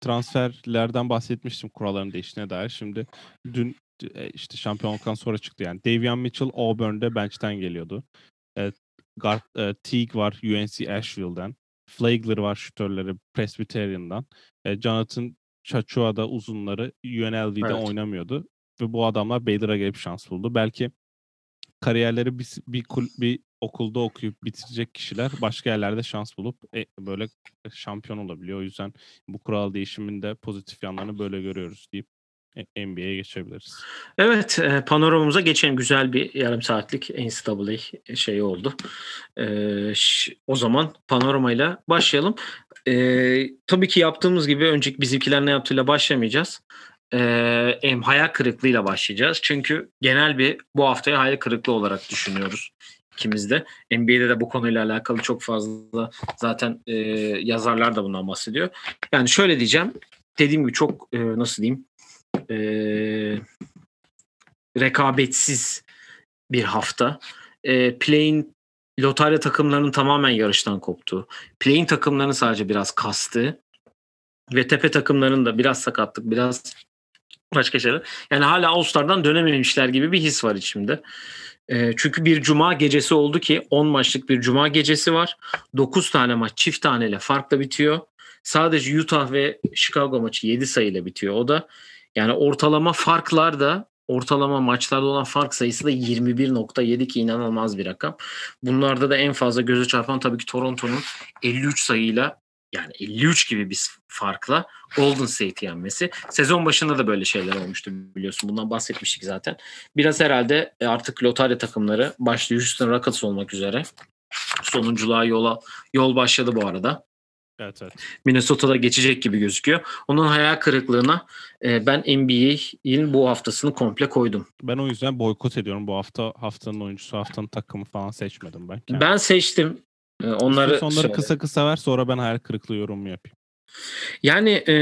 Transferlerden bahsetmiştim kuralların değiştiğine dair. Şimdi dün e, işte şampiyonluktan sonra çıktı yani. Davion Mitchell Auburn'de bench'ten geliyordu. Evet, Gar e, Teague var UNC Asheville'den. Flagler var şütörleri Presbyterian'dan. E, Jonathan Chachua da uzunları UNLV'de evet. oynamıyordu. Ve bu adamlar Baylor'a gelip şans buldu. Belki kariyerleri bir, bir, bir okulda okuyup bitirecek kişiler başka yerlerde şans bulup e, böyle şampiyon olabiliyor. O yüzden bu kural değişiminde pozitif yanlarını böyle görüyoruz deyip NBA'ye geçebiliriz. Evet, e, panoramamıza geçen güzel bir yarım saatlik NCAA şey oldu. E, o zaman panoramayla başlayalım. E, tabii ki yaptığımız gibi önceki bizimkiler ne yaptığıyla başlamayacağız. E, hayal kırıklığıyla başlayacağız. Çünkü genel bir bu haftaya hayal kırıklığı olarak düşünüyoruz ikimiz de. NBA'de de bu konuyla alakalı çok fazla zaten e, yazarlar da bundan bahsediyor. Yani şöyle diyeceğim. Dediğim gibi çok e, nasıl diyeyim e, rekabetsiz bir hafta. E, play'in lotarya takımlarının tamamen yarıştan koptu. Play'in takımlarını sadece biraz kastı. Ve tepe takımlarının da biraz sakatlık, biraz başka şeyler. Yani hala All-Star'dan dönememişler gibi bir his var içimde. E, çünkü bir cuma gecesi oldu ki 10 maçlık bir cuma gecesi var. 9 tane maç çift taneyle farkla bitiyor. Sadece Utah ve Chicago maçı 7 sayıyla bitiyor o da. Yani ortalama farklar da ortalama maçlarda olan fark sayısı da 21.7 ki inanılmaz bir rakam. Bunlarda da en fazla göze çarpan tabii ki Toronto'nun 53 sayıyla yani 53 gibi bir farkla Golden State yenmesi. Sezon başında da böyle şeyler olmuştu biliyorsun. Bundan bahsetmiştik zaten. Biraz herhalde e, artık lotarya takımları başta Houston Rockets olmak üzere sonunculuğa yola yol başladı bu arada. Evet, evet. Minnesota'da geçecek gibi gözüküyor. Onun hayal kırıklığına e, ben NBA'in bu haftasını komple koydum. Ben o yüzden boykot ediyorum. Bu hafta haftanın oyuncusu, haftanın takımı falan seçmedim ben. Kendim. Ben seçtim. E, onları onları söyle. kısa kısa ver sonra ben hayal kırıklığı yorumu yapayım. Yani e,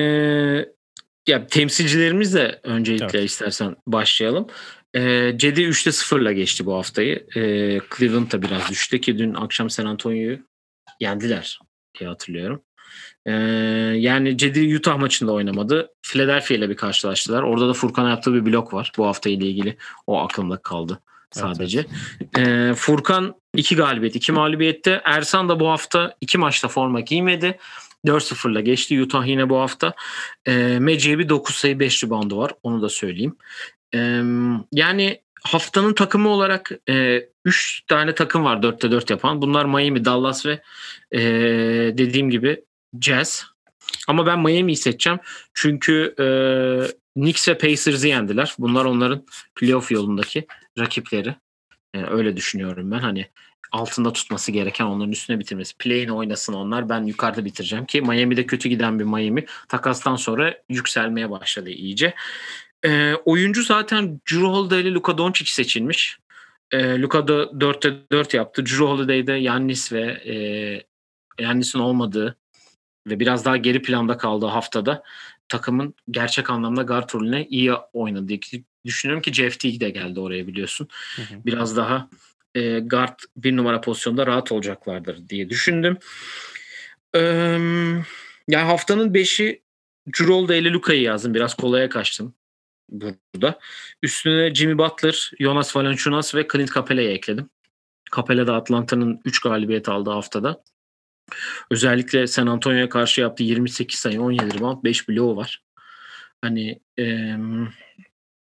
ya temsilcilerimizle öncelikle evet. istersen başlayalım. E, Cedi 3'te 0'la geçti bu haftayı. E, Cleveland da biraz düştü ki dün akşam San Antonio'yu yendiler diye hatırlıyorum. Ee, yani Cedi Utah maçında oynamadı. Philadelphia ile bir karşılaştılar. Orada da Furkan yaptığı bir blok var. Bu hafta ile ilgili o aklımda kaldı. Sadece. Ee, Furkan iki galibiyet, iki mağlubiyette. Ersan da bu hafta iki maçta forma giymedi. 4-0'la geçti Utah yine bu hafta. E, Meci'ye bir 9 sayı 5 reboundu var. Onu da söyleyeyim. E, yani haftanın takımı olarak 3 e, üç tane takım var 4'te 4 yapan. Bunlar Miami, Dallas ve e, dediğim gibi Jazz. Ama ben Miami'yi seçeceğim. Çünkü e, Knicks ve Pacers'ı yendiler. Bunlar onların playoff yolundaki rakipleri. E, öyle düşünüyorum ben. Hani altında tutması gereken onların üstüne bitirmesi. Play'in oynasın onlar. Ben yukarıda bitireceğim ki Miami'de kötü giden bir Miami takastan sonra yükselmeye başladı iyice. E, oyuncu zaten Drew Holiday ile Luka Doncic seçilmiş. E, Luka da 4'te 4 yaptı. Drew Holiday'de Yannis ve e, Yannis'in olmadığı ve biraz daha geri planda kaldığı haftada takımın gerçek anlamda guard rolüne iyi oynadı. Düşünüyorum ki Jeff Teague de geldi oraya biliyorsun. Hı hı. Biraz daha e, guard bir numara pozisyonda rahat olacaklardır diye düşündüm. Ee, yani haftanın 5'i Cirolda ile Luka'yı yazdım. Biraz kolaya kaçtım burada. Üstüne Jimmy Butler, Jonas Valanciunas ve Clint Capela'yı ekledim. Capela da Atlanta'nın 3 galibiyet aldığı haftada. Özellikle San Antonio'ya karşı yaptığı 28 sayı 17 rebound 5 bloğu var. Hani e,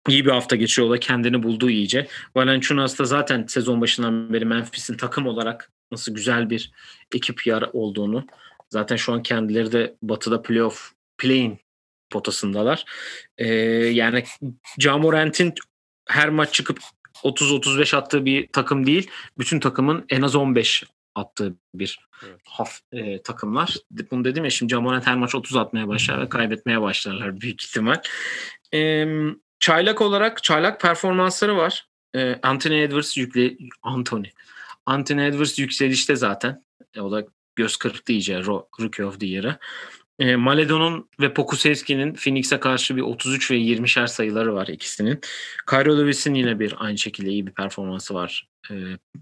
iyi bir hafta geçiyor. O da kendini buldu iyice. Valanciunas da zaten sezon başından beri Memphis'in takım olarak nasıl güzel bir ekip yer olduğunu zaten şu an kendileri de batıda playoff play'in potasındalar. Ee, yani Camorant'in her maç çıkıp 30-35 attığı bir takım değil. Bütün takımın en az 15 attığı bir evet. haf, e, takımlar. Bunu dedim ya şimdi Camorant her maç 30 atmaya başlar ve kaybetmeye başlarlar büyük ihtimal. E, çaylak olarak çaylak performansları var. E, Anthony Edwards yükle Anthony. Anthony Edwards yükselişte zaten. E, o da göz kırptı iyice Rookie of the Year'a. E, Maledon'un ve Pokusevski'nin Phoenix'e karşı bir 33 ve 20'şer sayıları var ikisinin. Kyrie Lewis'in yine bir aynı şekilde iyi bir performansı var e,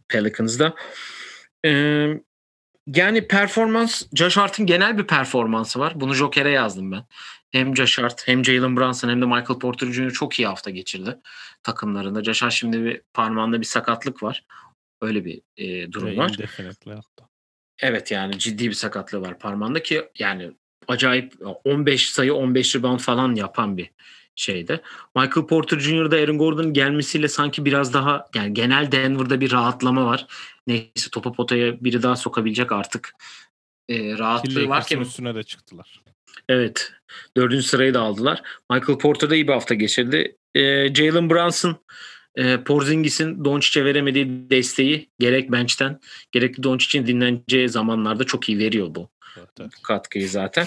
Pelicans'da. Yani performans, Josh Hart'ın genel bir performansı var. Bunu Joker'e yazdım ben. Hem Josh Hart hem Jalen Brunson hem de Michael Porter Jr. çok iyi hafta geçirdi takımlarında. Josh Hart şimdi bir parmağında bir sakatlık var. Öyle bir e, durum Ve var. Evet yani ciddi bir sakatlığı var parmağında ki yani acayip 15 sayı 15 rebound falan yapan bir şeyde. Michael Porter Jr.'da Aaron Gordon'un gelmesiyle sanki biraz daha yani genel Denver'da bir rahatlama var. Neyse topa potaya biri daha sokabilecek artık e, rahatlığı varken üstüne de çıktılar. Evet. Dördüncü sırayı da aldılar. Michael Porter da iyi bir hafta geçirdi. E, Jalen Brunson e, Porzingis'in Doncic'e veremediği desteği gerek bench'ten gerekli Doncic'in dinleneceği zamanlarda çok iyi veriyor bu katkıyı zaten.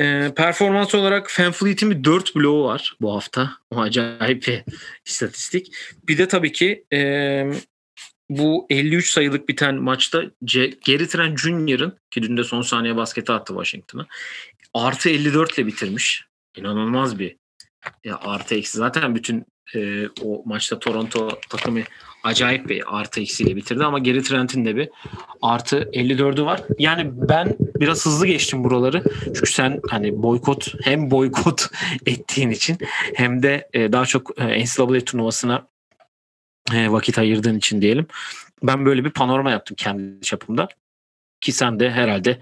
E, performans olarak Fanfleet'in bir 4 bloğu var bu hafta. O acayip bir istatistik. Bir de tabii ki e, bu 53 sayılık biten maçta C- Gary Trent Jr.'ın ki dün de son saniye basketi attı Washington'a. Artı 54 ile bitirmiş. İnanılmaz bir ya artı eksi. Zaten bütün e, o maçta Toronto takımı acayip bir artı eksiyle bitirdi ama geri Trent'in de bir artı 54'ü var. Yani ben biraz hızlı geçtim buraları. Çünkü sen hani boykot hem boykot ettiğin için hem de e, daha çok e, NCAA turnuvasına e, vakit ayırdığın için diyelim. Ben böyle bir panorama yaptım kendi çapımda. Ki sen de herhalde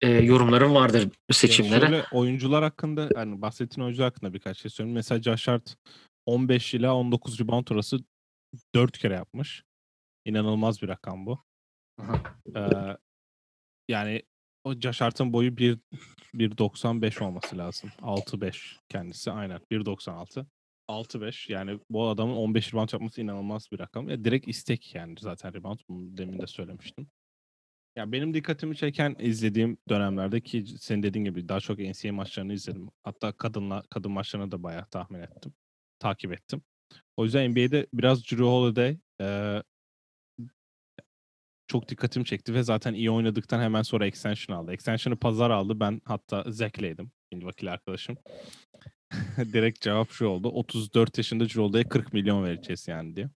e, yorumların vardır seçimlere. Yani oyuncular hakkında yani bahsettiğin oyuncular hakkında birkaç şey söyleyeyim. Mesela Josh Hart 15 ila 19 rebound orası 4 kere yapmış. İnanılmaz bir rakam bu. Ee, yani o Josh Hart'ın boyu 1.95 olması lazım. 6.5 kendisi aynen 1.96. 6-5 yani bu adamın 15 rebound yapması inanılmaz bir rakam. Ya direkt istek yani zaten rebound. Bunu demin de söylemiştim. Ya benim dikkatimi çeken izlediğim dönemlerde ki senin dediğin gibi daha çok NCAA maçlarını izledim. Hatta kadınla kadın maçlarını da bayağı tahmin ettim. Takip ettim. O yüzden NBA'de biraz Drew Holiday e, çok dikkatimi çekti ve zaten iyi oynadıktan hemen sonra extension aldı. Extension'ı pazar aldı. Ben hatta Zek'leydim. Vakil arkadaşım. Direkt cevap şu oldu. 34 yaşında Drew Holiday'e 40 milyon vereceğiz yani diye.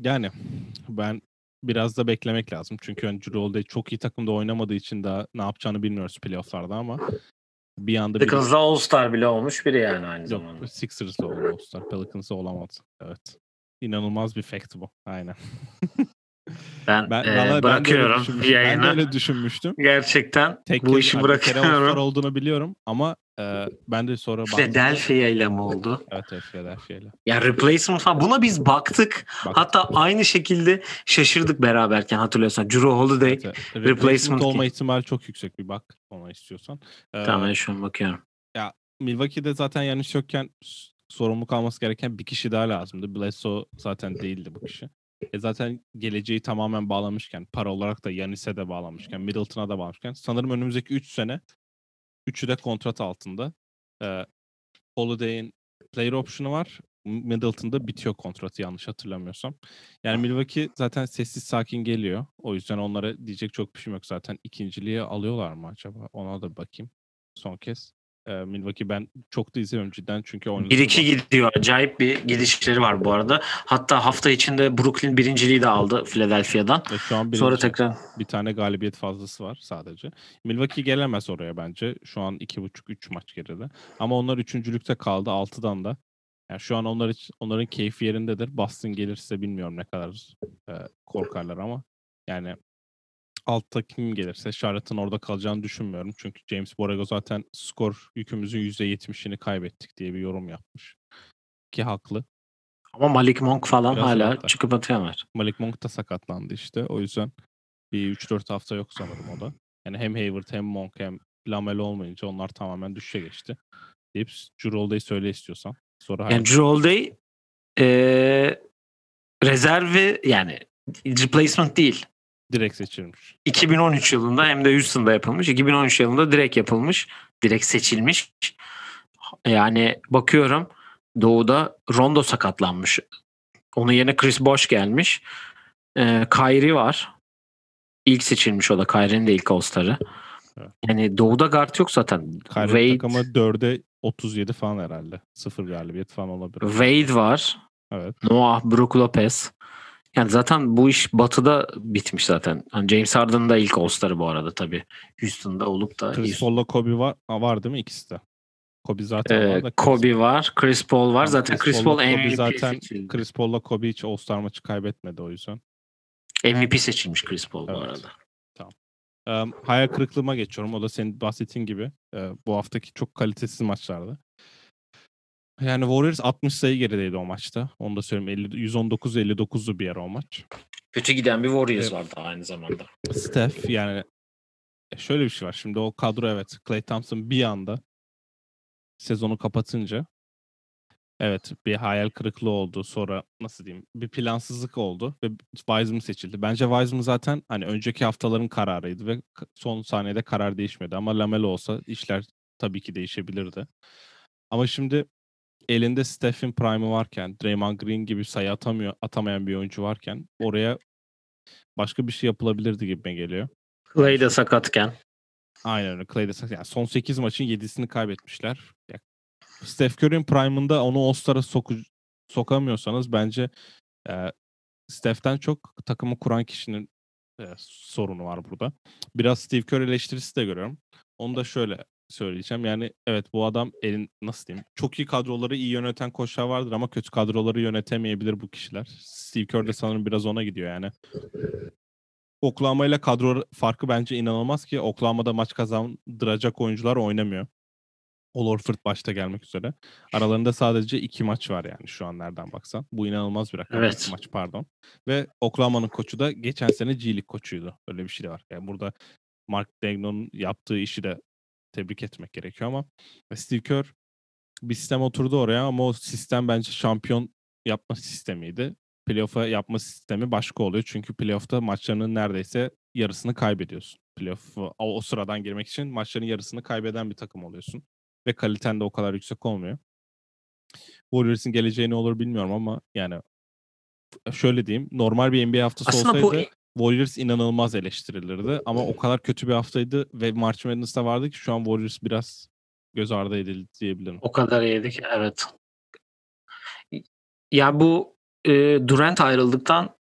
Yani ben biraz da beklemek lazım. Çünkü hani Drew Holiday çok iyi takımda oynamadığı için daha ne yapacağını bilmiyoruz playofflarda ama bir anda... Pelicans'da bir... All-Star bile olmuş biri yani aynı Yok, zamanda. Sixers'da oldu All-Star. Pelicans'da olamadı. Evet. inanılmaz bir fact bu. Aynen. Ben, ben, e, bırakıyorum ben de yayını. Ben de öyle düşünmüştüm. Gerçekten Tek bu işi bırakıyorum. Bir olduğunu biliyorum ama e, ben de sonra baktım. Philadelphia ile mi oldu? evet evet Philadelphia ile. Yani replacement falan buna biz baktık. baktık. Hatta aynı şekilde şaşırdık beraberken hatırlıyorsan. Drew Holiday evet, evet. replacement, replacement olma ihtimali çok yüksek bir bak ona istiyorsan. Ee, tamam şu an bakıyorum. Ya Milwaukee'de zaten yanlış yokken sorumluluk alması gereken bir kişi daha lazımdı. Bledsoe zaten değildi bu kişi. E zaten geleceği tamamen bağlamışken, para olarak da Yanis'e de bağlamışken, Middleton'a da bağlamışken sanırım önümüzdeki 3 sene üçü de kontrat altında. E, Holiday'in player option'u var. Middleton'da bitiyor kontratı yanlış hatırlamıyorsam. Yani Milwaukee zaten sessiz sakin geliyor. O yüzden onlara diyecek çok bir şey yok zaten. ikinciliği alıyorlar mı acaba? Ona da bakayım son kez. E, Milwaukee ben çok da izlemiyorum cidden çünkü oynadı. 1-2 gidiyor. Acayip bir gidişleri var bu arada. Hatta hafta içinde Brooklyn birinciliği de aldı Philadelphia'dan. E, şu an Sonra tekrar bir tane galibiyet fazlası var sadece. Milwaukee gelemez oraya bence. Şu an 2.5-3 maç geride. Ama onlar üçüncülükte kaldı 6'dan da. Yani şu an onlar için, onların keyfi yerindedir. Boston gelirse bilmiyorum ne kadar e, korkarlar ama yani altta kim gelirse Charlotte'ın orada kalacağını düşünmüyorum. Çünkü James Borrego zaten skor yükümüzün %70'ini kaybettik diye bir yorum yapmış. Ki haklı. Ama Malik Monk falan Biraz hala hatta. çıkıp atıyorlar. Malik Monk da sakatlandı işte. O yüzden bir 3-4 hafta yok sanırım o da. Yani hem Hayward hem Monk hem Lamelo olmayınca onlar tamamen düşüşe geçti. Deyip Drew söyle istiyorsan. Sonra yani Holiday ee, rezervi yani replacement değil. Direkt seçilmiş. 2013 yılında hem de Houston'da yapılmış. 2013 yılında direkt yapılmış. Direkt seçilmiş. Yani bakıyorum Doğu'da Rondo sakatlanmış. Onun yerine Chris Bosh gelmiş. Ee, Kyrie var. İlk seçilmiş o da. Kyrie'nin de ilk All-Star'ı. Evet. Yani Doğu'da guard yok zaten. Kyrie Wade, ama 4'e 37 falan herhalde. Sıfır galibiyet falan olabilir. Wade var. Evet. Noah, Brook Lopez. Yani zaten bu iş batıda bitmiş zaten. Hani James Harden'ın da ilk All-Star'ı bu arada tabii. Houston'da olup da. Chris Paul'la Kobe var, var değil mi ikisi de? Kobe zaten ee, var da Kobe var, Chris Paul var. zaten Chris, Chris Paul MVP zaten seçildi. Chris Paul'la Kobe hiç All-Star maçı kaybetmedi o yüzden. MVP seçilmiş Chris Paul evet. bu arada. Tamam. Um, hayal kırıklığıma geçiyorum. O da senin bahsettiğin gibi. Uh, bu haftaki çok kalitesiz maçlardı. Yani Warriors 60 sayı gerideydi o maçta. Onu da söyleyeyim. 119-59'lu bir yer o maç. Kötü giden bir Warriors evet. vardı aynı zamanda. Steph yani e, şöyle bir şey var. Şimdi o kadro evet. Clay Thompson bir anda sezonu kapatınca evet bir hayal kırıklığı oldu. Sonra nasıl diyeyim bir plansızlık oldu ve Wiseman seçildi. Bence Wiseman zaten hani önceki haftaların kararıydı ve son saniyede karar değişmedi. Ama Lamelo olsa işler tabii ki değişebilirdi. Ama şimdi elinde Stephen Prime'ı varken, Draymond Green gibi sayı atamıyor, atamayan bir oyuncu varken oraya başka bir şey yapılabilirdi gibi geliyor. Clay de sakatken. Aynen öyle. Clay de sakat. Yani son 8 maçın 7'sini kaybetmişler. Ya, Steph Curry'in prime'ında onu All-Star'a soku, sokamıyorsanız bence e, Steph'ten çok takımı kuran kişinin e, sorunu var burada. Biraz Steve Curry eleştirisi de görüyorum. Onu da şöyle söyleyeceğim. Yani evet bu adam elin nasıl diyeyim çok iyi kadroları iyi yöneten koçlar vardır ama kötü kadroları yönetemeyebilir bu kişiler. Steve Kerr de sanırım biraz ona gidiyor yani. Oklahoma ile kadro farkı bence inanılmaz ki Oklahoma'da maç kazandıracak oyuncular oynamıyor. Ol Orford başta gelmek üzere. Aralarında sadece iki maç var yani şu an nereden baksan. Bu inanılmaz bir rakam. Evet. maç pardon. Ve Oklahoma'nın koçu da geçen sene G League koçuydu. Öyle bir şey de var. Yani burada Mark Dagnon'un yaptığı işi de tebrik etmek gerekiyor ama Steve Kerr bir sistem oturdu oraya ama o sistem bence şampiyon yapma sistemiydi. Playoff'a yapma sistemi başka oluyor. Çünkü playoff'ta maçlarının neredeyse yarısını kaybediyorsun. Playoff o, o sıradan girmek için maçların yarısını kaybeden bir takım oluyorsun. Ve kaliten de o kadar yüksek olmuyor. Warriors'ın geleceği ne olur bilmiyorum ama yani şöyle diyeyim. Normal bir NBA haftası Aslında olsaydı. Warriors inanılmaz eleştirilirdi. Ama o kadar kötü bir haftaydı ve March Madness'ta vardı ki şu an Warriors biraz göz ardı edildi diyebilirim. O kadar yedik evet. Ya bu e, Durant ayrıldıktan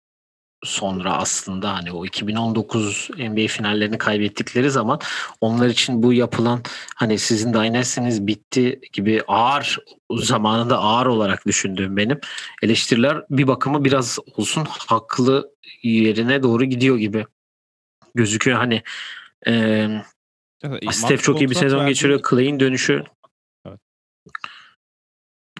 sonra aslında hani o 2019 NBA finallerini kaybettikleri zaman onlar için bu yapılan hani sizin Dynasty'niz bitti gibi ağır zamanında ağır olarak düşündüğüm benim eleştiriler bir bakımı biraz olsun haklı yerine doğru gidiyor gibi gözüküyor hani e, Ya, Steph çok iyi bir sezon verdiği- geçiriyor. Clay'in dönüşü Evet.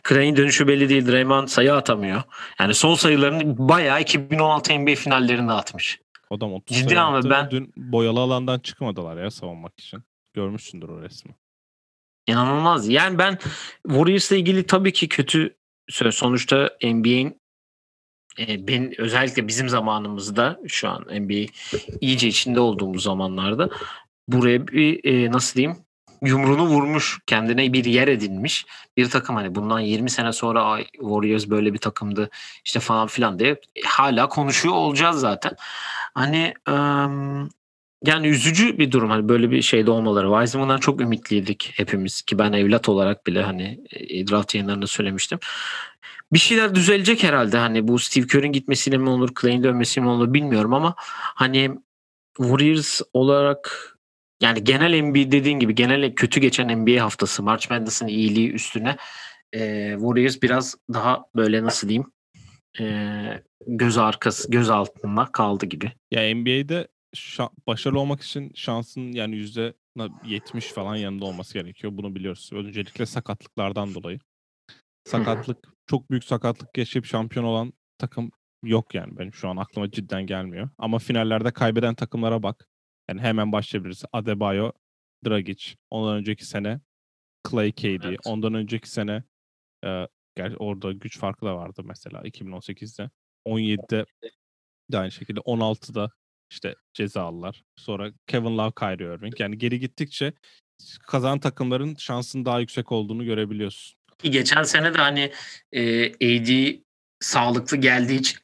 Clay'in dönüşü belli değil. Draymond sayı atamıyor. Yani son sayılarını bayağı 2016 NBA finallerinde atmış. Adam 30 Ciddi sayı ama attı. ben- Dün boyalı alandan çıkmadılar ya savunmak için. Görmüşsündür o resmi. İnanılmaz. Yani ben Warriors'la ilgili tabii ki kötü. Sonuçta NBA'in e, ben özellikle bizim zamanımızda şu an NBA iyice içinde olduğumuz zamanlarda buraya bir e, nasıl diyeyim yumruğunu vurmuş kendine bir yer edinmiş bir takım hani bundan 20 sene sonra "Ay, Warriors böyle bir takımdı işte falan filan diye hala konuşuyor olacağız zaten. Hani ım, yani üzücü bir durum hani böyle bir şeyde olmaları. Wiseman'dan çok ümitliydik hepimiz ki ben evlat olarak bile hani e, draft yayınlarında söylemiştim. Bir şeyler düzelecek herhalde hani bu Steve Kerr'in gitmesiyle mi olur, Clay'in dönmesiyle mi olur bilmiyorum ama hani Warriors olarak yani genel NBA dediğin gibi genel kötü geçen NBA haftası March Madness'ın iyiliği üstüne e, Warriors biraz daha böyle nasıl diyeyim e, göz arkası göz altında kaldı gibi. Ya NBA'de şa- başarılı olmak için şansın yani yüzde 70 falan yanında olması gerekiyor. Bunu biliyoruz. Öncelikle sakatlıklardan dolayı. Sakatlık, çok büyük sakatlık yaşayıp şampiyon olan takım yok yani benim şu an aklıma cidden gelmiyor. Ama finallerde kaybeden takımlara bak. Yani hemen başlayabiliriz. Adebayo, Dragic. Ondan önceki sene Clay KD. Evet. Ondan önceki sene e, ger- orada güç farkı da vardı mesela 2018'de. 17'de de aynı şekilde 16'da işte cezalılar. Sonra Kevin Love, Kyrie Irving. Yani geri gittikçe kazanan takımların şansının daha yüksek olduğunu görebiliyorsun. Ki geçen sene de hani e, AD sağlıklı geldiği için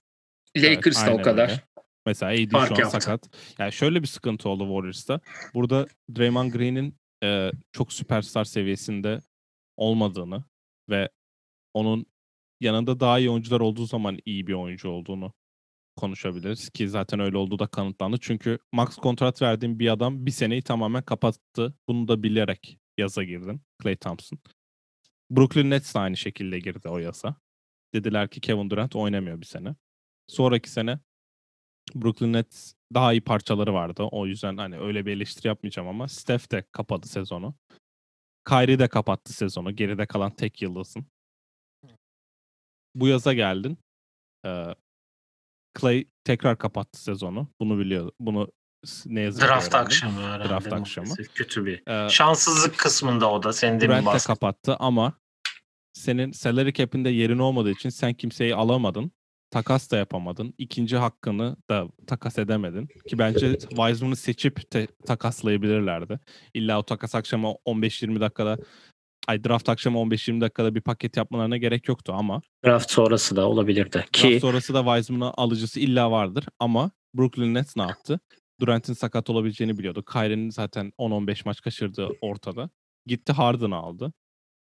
Evet, Lakers da o kadar. öyle. Mesela AD fark şu an yaptı. sakat. Yani şöyle bir sıkıntı oldu Warriors'ta. Burada Draymond Green'in e, çok süperstar seviyesinde olmadığını ve onun yanında daha iyi oyuncular olduğu zaman iyi bir oyuncu olduğunu konuşabiliriz ki zaten öyle olduğu da kanıtlandı. Çünkü max kontrat verdiğim bir adam bir seneyi tamamen kapattı. Bunu da bilerek yaza girdin. Clay Thompson. Brooklyn Nets de aynı şekilde girdi o yasa. Dediler ki Kevin Durant oynamıyor bir sene. Sonraki sene Brooklyn Nets daha iyi parçaları vardı. O yüzden hani öyle bir eleştiri yapmayacağım ama Steph de kapadı sezonu. Kyrie de kapattı sezonu. Geride kalan tek yıldızın. Bu yaza geldin. Ee, Clay tekrar kapattı sezonu. Bunu biliyor. Bunu ne yazık ki Draft öğrendim. akşamı herhalde. Draft akşamı. Kötü bir. Ee, Şanssızlık kısmında o da. Senin demin Durant de kapattı ama senin salary cap'inde yerin olmadığı için sen kimseyi alamadın. Takas da yapamadın. İkinci hakkını da takas edemedin. Ki bence Wiseman'ı seçip te- takaslayabilirlerdi. İlla o takas akşamı 15-20 dakikada ay draft akşamı 15-20 dakikada bir paket yapmalarına gerek yoktu ama Draft sonrası da olabilirdi. draft Ki sonrası da Wiseman'ın alıcısı illa vardır ama Brooklyn Nets ne yaptı? Durant'in sakat olabileceğini biliyordu. Kyrie'nin zaten 10-15 maç kaçırdığı ortada. Gitti Harden'ı aldı.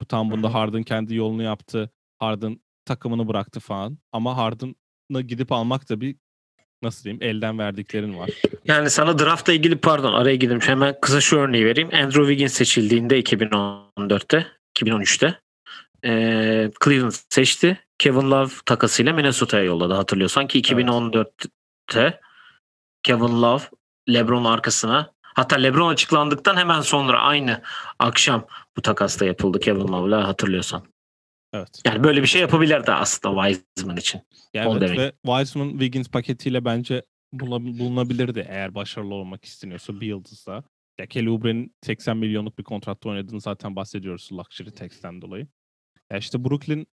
Bu tam bunda. Harden kendi yolunu yaptı. Harden takımını bıraktı falan. Ama Harden'ı gidip almak da bir nasıl diyeyim elden verdiklerin var. yani sana draftla ilgili pardon araya girdim. Hemen kısa şu örneği vereyim. Andrew Wiggins seçildiğinde 2014'te 2013'te eee, Cleveland seçti. Kevin Love takasıyla Minnesota'ya yolladı hatırlıyorsan ki 2014'te Kevin Love LeBron arkasına hatta LeBron açıklandıktan hemen sonra aynı akşam bu takasta yapıldı Kevin Love'la hatırlıyorsan. Evet. Yani böyle bir şey yapabilirdi aslında Wiseman için. Yani evet demek. ve Wiseman Wiggins paketiyle bence bulunabilirdi eğer başarılı olmak isteniyorsa bir yıldızla. Ya Kelly Oubre'nin 80 milyonluk bir kontratta oynadığını zaten bahsediyoruz luxury tax'ten dolayı. Ya işte Brooklyn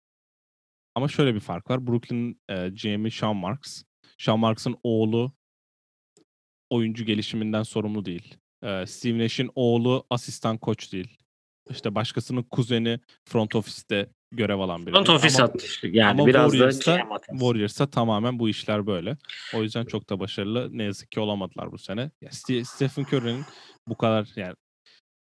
ama şöyle bir fark var. Brooklyn'in e, GM'i Sean Marks. Sean Marks'ın oğlu oyuncu gelişiminden sorumlu değil. E, Steve Nash'in oğlu asistan koç değil. İşte başkasının kuzeni front ofiste görev alan biri. Front Ama- attı. Yani ama biraz da GM hatası. Warriors'a tamamen bu işler böyle. O yüzden çok da başarılı ne yazık ki olamadılar bu sene. Ya Ste- Stephen Curry'nin bu kadar yani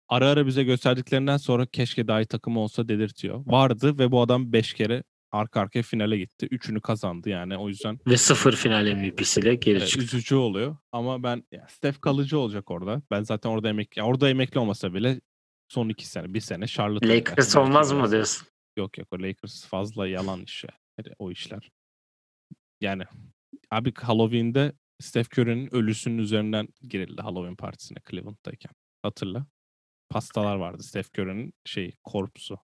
ara ara bize gösterdiklerinden sonra keşke daha iyi takımı olsa dedirtiyor. Vardı ve bu adam 5 kere arka arkaya finale gitti. Üçünü kazandı yani o yüzden. Ve sıfır final MVP'siyle geri e, çıktı. Üzücü oluyor ama ben ya, Steph kalıcı olacak orada. Ben zaten orada emek ya orada emekli olmasa bile son iki sene bir sene Charlotte'a Lakers olmaz mı diyorsun? Yok yok o Lakers fazla yalan iş ya. Yani o işler. Yani abi Halloween'de Steph Curry'nin ölüsünün üzerinden girildi Halloween partisine Cleveland'dayken. Hatırla. Pastalar vardı Steph Curry'nin şey korpsu.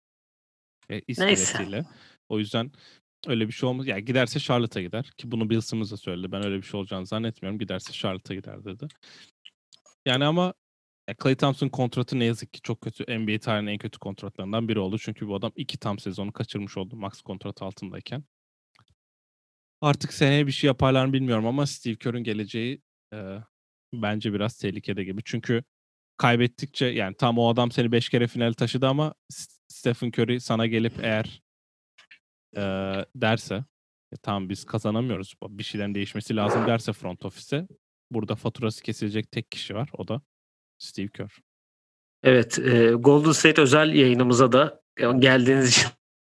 E, iskeletiyle. O yüzden öyle bir şey olmaz. Yani giderse Charlotte'a gider. Ki bunu Bill Simmons da söyledi. Ben öyle bir şey olacağını zannetmiyorum. Giderse Charlotte'a gider dedi. Yani ama ya Klay Thompson kontratı ne yazık ki çok kötü. NBA tarihinin en kötü kontratlarından biri oldu. Çünkü bu adam iki tam sezonu kaçırmış oldu max kontrat altındayken. Artık seneye bir şey yaparlar mı bilmiyorum ama Steve Kerr'ün geleceği e, bence biraz tehlikede gibi. Çünkü kaybettikçe yani tam o adam seni 5 kere final taşıdı ama Stephen Curry sana gelip eğer e, derse "E, tamam biz kazanamıyoruz bir şeylerin değişmesi lazım derse front office'e burada faturası kesilecek tek kişi var o da Steve Kerr. Evet, e, Golden State özel yayınımıza da geldiğiniz için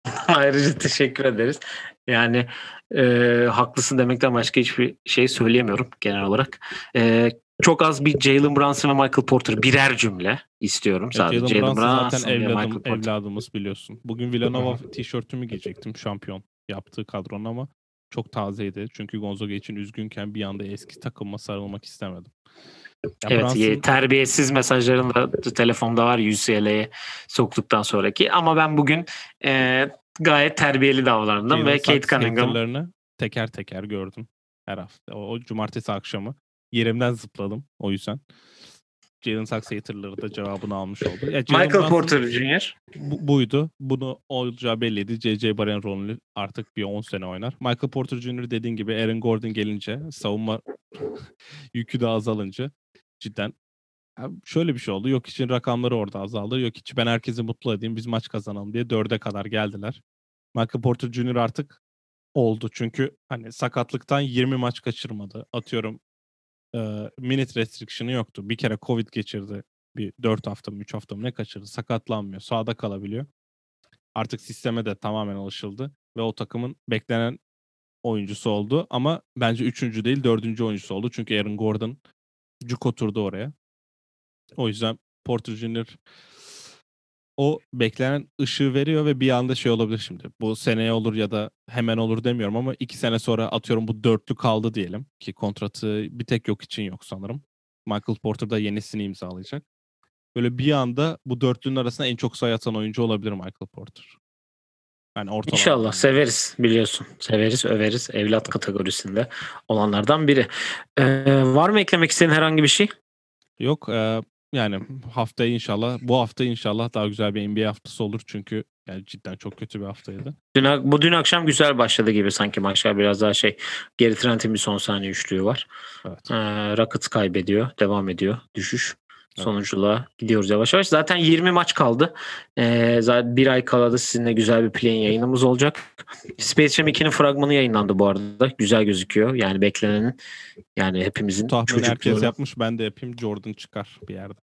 ayrıca teşekkür ederiz. Yani e, haklısın demekten başka hiçbir şey söyleyemiyorum genel olarak. E, çok az bir Jalen Brunson ve Michael Porter birer cümle istiyorum Evet, sadece. Jalen Brunson zaten Brunson Michael evladım, evladımız biliyorsun. Bugün Villanova tişörtümü giyecektim şampiyon yaptığı kadronun ama çok tazeydi. Çünkü Gonzaga için üzgünken bir anda eski takıma sarılmak istemedim. Ya Evet, Brunson- ye- terbiyesiz mesajların da telefonda var UCLA'ye soktuktan sonraki. Ama ben bugün e, gayet terbiyeli davrandım ve Kate Sachs Cunningham haterlarını teker teker gördüm her hafta. O, o cumartesi akşamı yerimden zıpladım o yüzden. Jalen Sachs haterları da cevabını almış oldu. Ya Jalen Michael Brunson Porter Jr. bu- buydu. Bunu olacağı belliydi. J.J. Baren rolünü artık bir 10 sene oynar. Michael Porter Jr. dediğin gibi Aaron Gordon gelince savunma yükü de azalınca cidden şöyle bir şey oldu. Yok için rakamları orada azaldı. Yok hiç ben herkesi mutlu edeyim biz maç kazanalım diye dörde kadar geldiler. Michael Porter Jr. artık oldu. Çünkü hani sakatlıktan 20 maç kaçırmadı. Atıyorum e, minute restriction'ı yoktu. Bir kere Covid geçirdi. Bir 4 hafta mı 3 hafta mı ne kaçırdı. Sakatlanmıyor. Sağda kalabiliyor. Artık sisteme de tamamen alışıldı. Ve o takımın beklenen oyuncusu oldu. Ama bence üçüncü değil dördüncü oyuncusu oldu. Çünkü Aaron Gordon cuk oturdu oraya. O yüzden Porter Jr. o beklenen ışığı veriyor ve bir anda şey olabilir şimdi. Bu seneye olur ya da hemen olur demiyorum ama iki sene sonra atıyorum bu dörtlü kaldı diyelim. Ki kontratı bir tek yok için yok sanırım. Michael Porter da yenisini imzalayacak. Böyle bir anda bu dörtlünün arasında en çok sayı atan oyuncu olabilir Michael Porter. Yani ortalama. İnşallah severiz biliyorsun. Severiz, överiz. Evlat kategorisinde olanlardan biri. Ee, var mı eklemek istediğin herhangi bir şey? Yok e, yani haftaya inşallah bu hafta inşallah daha güzel bir NBA haftası olur çünkü yani cidden çok kötü bir haftaydı. Dün, bu dün akşam güzel başladı gibi sanki maçlar biraz daha şey. Geri Trent'in bir son saniye üçlüğü var. Evet. Ee, Rockets kaybediyor. Devam ediyor. Düşüş. Evet. Sonuculuğa gidiyoruz yavaş yavaş. Zaten 20 maç kaldı. Ee, zaten bir ay kala da sizinle güzel bir play yayınımız olacak. Space Jam 2'nin fragmanı yayınlandı bu arada. Güzel gözüküyor. Yani beklenenin yani hepimizin Tahmin herkes yapmış ben de yapayım Jordan çıkar bir yerde.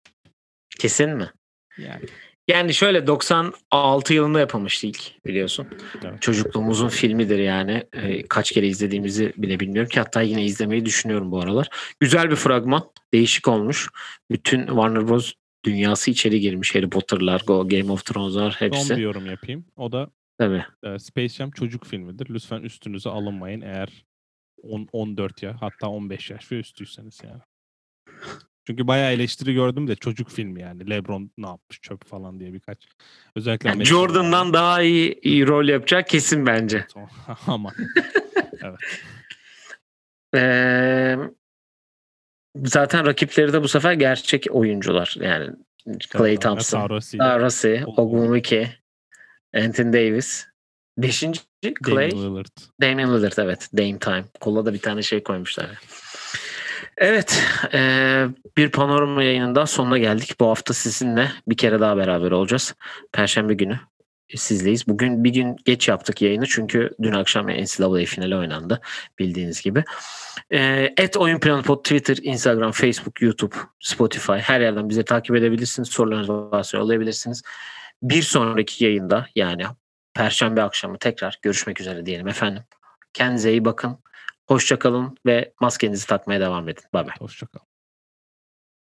Kesin mi? Yani Yani şöyle 96 yılında yapılmıştı ilk biliyorsun. Evet. Çocukluğumuzun filmidir yani. Ee, kaç kere izlediğimizi bile bilmiyorum ki hatta yine izlemeyi düşünüyorum bu aralar. Güzel bir fragman. Değişik olmuş. Bütün Warner Bros. dünyası içeri girmiş. Harry Potter'lar, Go- Game of Thrones'lar son hepsi. bir yorum yapayım. O da Tabii. e, Space Jam çocuk filmidir. Lütfen üstünüze alınmayın eğer 10 14 ya hatta 15 yaş ve üstüyseniz yani. Çünkü bayağı eleştiri gördüm de çocuk filmi yani. LeBron ne yapmış çöp falan diye birkaç. Özellikle Yani Jordan'dan daha iyi, iyi rol yapacak kesin bence. Ama Ee, zaten rakipleri de bu sefer gerçek oyuncular. Yani Clay Thompson, Sarasi, Arasi, O- Ogwumike, Anthony Davis. Beşinci Clay, Damian Lillard. Damian Lillard evet. Dame Time. Kola da bir tane şey koymuşlar. Evet. eee, bir panorama yayınında sonuna geldik. Bu hafta sizinle bir kere daha beraber olacağız. Perşembe günü sizleyiz. Bugün bir gün geç yaptık yayını çünkü dün akşam NCAA finali oynandı bildiğiniz gibi. Et Oyun Planı Pod Twitter, Instagram, Facebook, YouTube, Spotify her yerden bizi takip edebilirsiniz. Sorularınız varsa yollayabilirsiniz. Bir sonraki yayında yani Perşembe akşamı tekrar görüşmek üzere diyelim efendim. Kendinize iyi bakın. Hoşça kalın ve maskenizi takmaya devam edin. Bay bay. Hoşçakal.